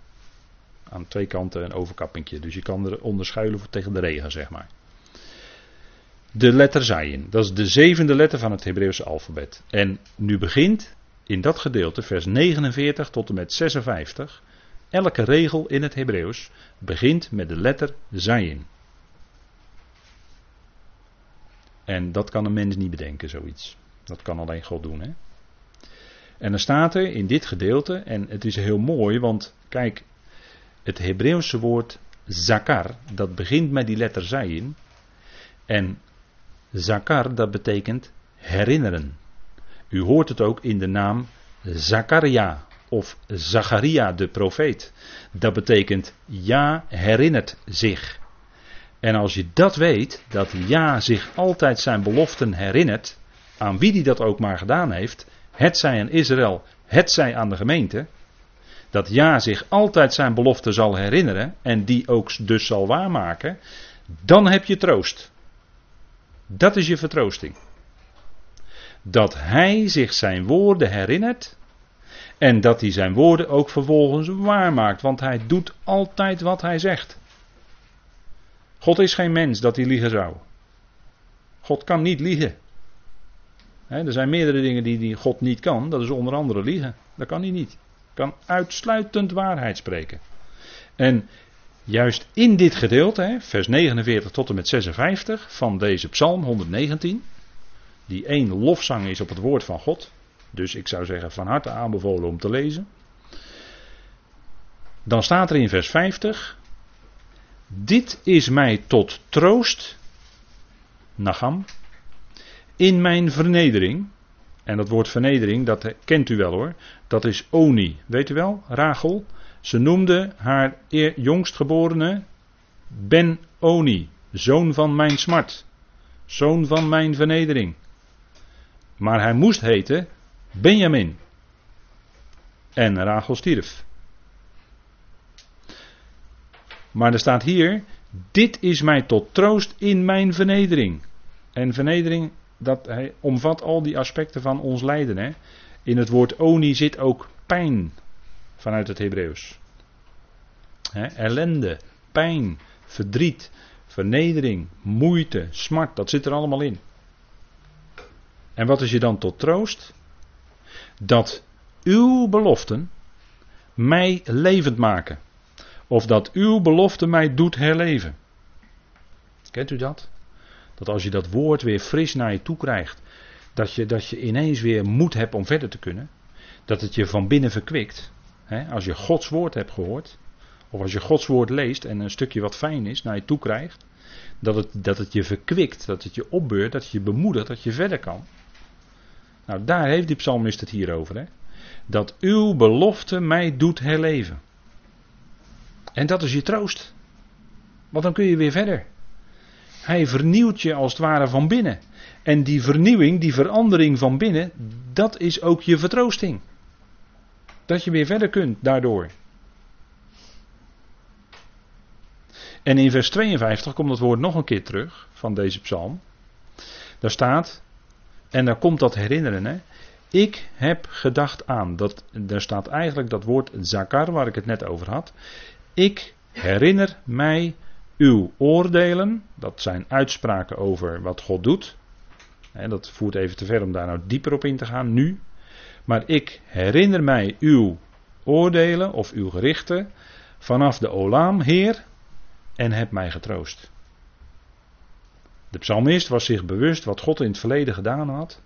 Aan twee kanten een overkappingje. Dus je kan er onderschuilen tegen de regen, zeg maar. De letter Zayin. Dat is de zevende letter van het Hebreeuwse alfabet. En nu begint in dat gedeelte, vers 49 tot en met 56. Elke regel in het Hebreeuws begint met de letter Zayin. En dat kan een mens niet bedenken, zoiets. Dat kan alleen God doen, hè. En dan staat er in dit gedeelte, en het is heel mooi, want kijk, het Hebreeuwse woord zakar, dat begint met die letter zayin. En zakar, dat betekent herinneren. U hoort het ook in de naam Zakaria of Zacharia de profeet. Dat betekent ja herinnert zich. En als je dat weet, dat ja zich altijd zijn beloften herinnert, aan wie die dat ook maar gedaan heeft, het zij aan Israël, het zij aan de gemeente, dat ja zich altijd zijn belofte zal herinneren en die ook dus zal waarmaken, dan heb je troost. Dat is je vertroosting. Dat hij zich zijn woorden herinnert en dat hij zijn woorden ook vervolgens waarmaakt, want hij doet altijd wat hij zegt. God is geen mens dat hij liegen zou. God kan niet liegen er zijn meerdere dingen die, die God niet kan. Dat is onder andere liegen. Dat kan hij niet. kan uitsluitend waarheid spreken. En juist in dit gedeelte, vers 49 tot en met 56 van deze Psalm 119, die één lofzang is op het woord van God. Dus ik zou zeggen van harte aanbevolen om te lezen. Dan staat er in vers 50. Dit is mij tot troost. Nagam. In mijn vernedering. En dat woord vernedering, dat kent u wel hoor. Dat is Oni. Weet u wel? Rachel. Ze noemde haar jongstgeborene Ben Oni. Zoon van mijn smart. Zoon van mijn vernedering. Maar hij moest heten Benjamin. En Rachel stierf. Maar er staat hier: Dit is mij tot troost in mijn vernedering. En vernedering, dat hij omvat al die aspecten van ons lijden. Hè? In het woord oni zit ook pijn vanuit het Hebreeuws. Ellende, pijn, verdriet, vernedering, moeite, smart, dat zit er allemaal in. En wat is je dan tot troost? Dat uw beloften mij levend maken. Of dat uw belofte mij doet herleven. Kent u dat? Dat als je dat woord weer fris naar je toe krijgt, dat je, dat je ineens weer moed hebt om verder te kunnen. Dat het je van binnen verkwikt. als je Gods woord hebt gehoord, of als je Gods woord leest en een stukje wat fijn is naar je toe krijgt, dat het, dat het je verkwikt, dat het je opbeurt, dat het je bemoedigt, dat je verder kan. Nou, daar heeft die psalmist het hier over. Hè? Dat uw belofte mij doet herleven. En dat is je troost. Want dan kun je weer verder. Hij vernieuwt je als het ware van binnen. En die vernieuwing, die verandering van binnen, dat is ook je vertroosting. Dat je weer verder kunt daardoor. En in vers 52 komt het woord nog een keer terug van deze psalm. Daar staat, en daar komt dat herinneren, hè. Ik heb gedacht aan, dat, daar staat eigenlijk dat woord zakar waar ik het net over had. Ik herinner mij uw oordelen, dat zijn uitspraken over wat God doet. En dat voert even te ver om daar nou dieper op in te gaan nu. Maar ik herinner mij uw oordelen of uw gerichten vanaf de Olam, Heer, en heb mij getroost. De psalmist was zich bewust wat God in het verleden gedaan had.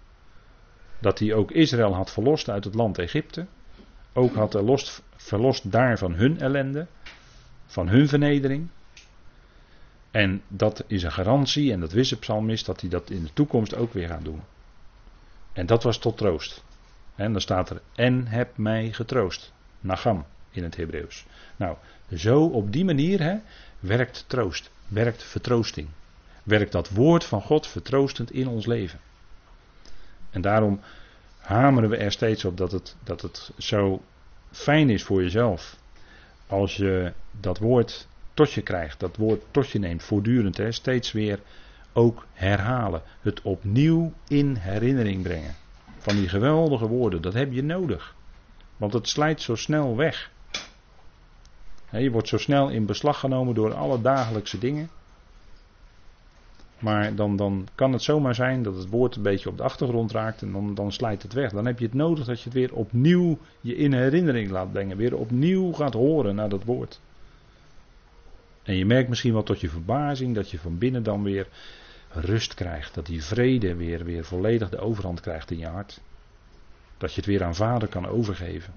Dat hij ook Israël had verlost uit het land Egypte. Ook had hij verlost daar van hun ellende, van hun vernedering. En dat is een garantie, en dat wist de psalmist, dat hij dat in de toekomst ook weer gaat doen. En dat was tot troost. En dan staat er, en heb mij getroost. Nagam in het Hebreeuws. Nou, zo op die manier hè, werkt troost, werkt vertroosting. Werkt dat woord van God vertroostend in ons leven. En daarom hameren we er steeds op dat het, dat het zo fijn is voor jezelf. Als je dat woord tot je krijgt, dat woord tot je neemt, voortdurend, hè, steeds weer ook herhalen. Het opnieuw in herinnering brengen. Van die geweldige woorden, dat heb je nodig. Want het slijt zo snel weg. Je wordt zo snel in beslag genomen door alle dagelijkse dingen. Maar dan, dan kan het zomaar zijn dat het woord een beetje op de achtergrond raakt en dan, dan slijt het weg. Dan heb je het nodig dat je het weer opnieuw je in herinnering laat brengen. Weer opnieuw gaat horen naar dat woord. En je merkt misschien wel tot je verbazing dat je van binnen dan weer rust krijgt. Dat die vrede weer, weer volledig de overhand krijgt in je hart. Dat je het weer aan vader kan overgeven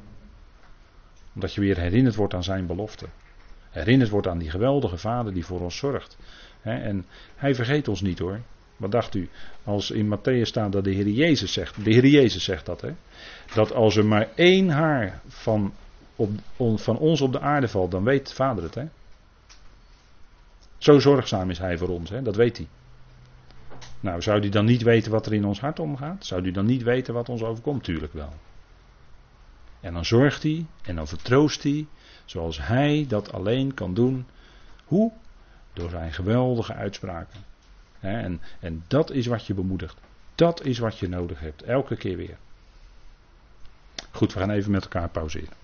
omdat je weer herinnerd wordt aan zijn belofte. Herinnerd wordt aan die geweldige vader die voor ons zorgt. en hij vergeet ons niet hoor. Wat dacht u? Als in Matthäus staat dat de Heer Jezus zegt. De Heer Jezus zegt dat. Hè? Dat als er maar één haar van, op, van ons op de aarde valt, dan weet vader het. Hè? Zo zorgzaam is hij voor ons, hè? dat weet hij. Nou, zou hij dan niet weten wat er in ons hart omgaat? Zou hij dan niet weten wat ons overkomt? Tuurlijk wel. En dan zorgt hij en dan vertroost hij, zoals hij dat alleen kan doen. Hoe? Door zijn geweldige uitspraken. En, en dat is wat je bemoedigt. Dat is wat je nodig hebt, elke keer weer. Goed, we gaan even met elkaar pauzeren.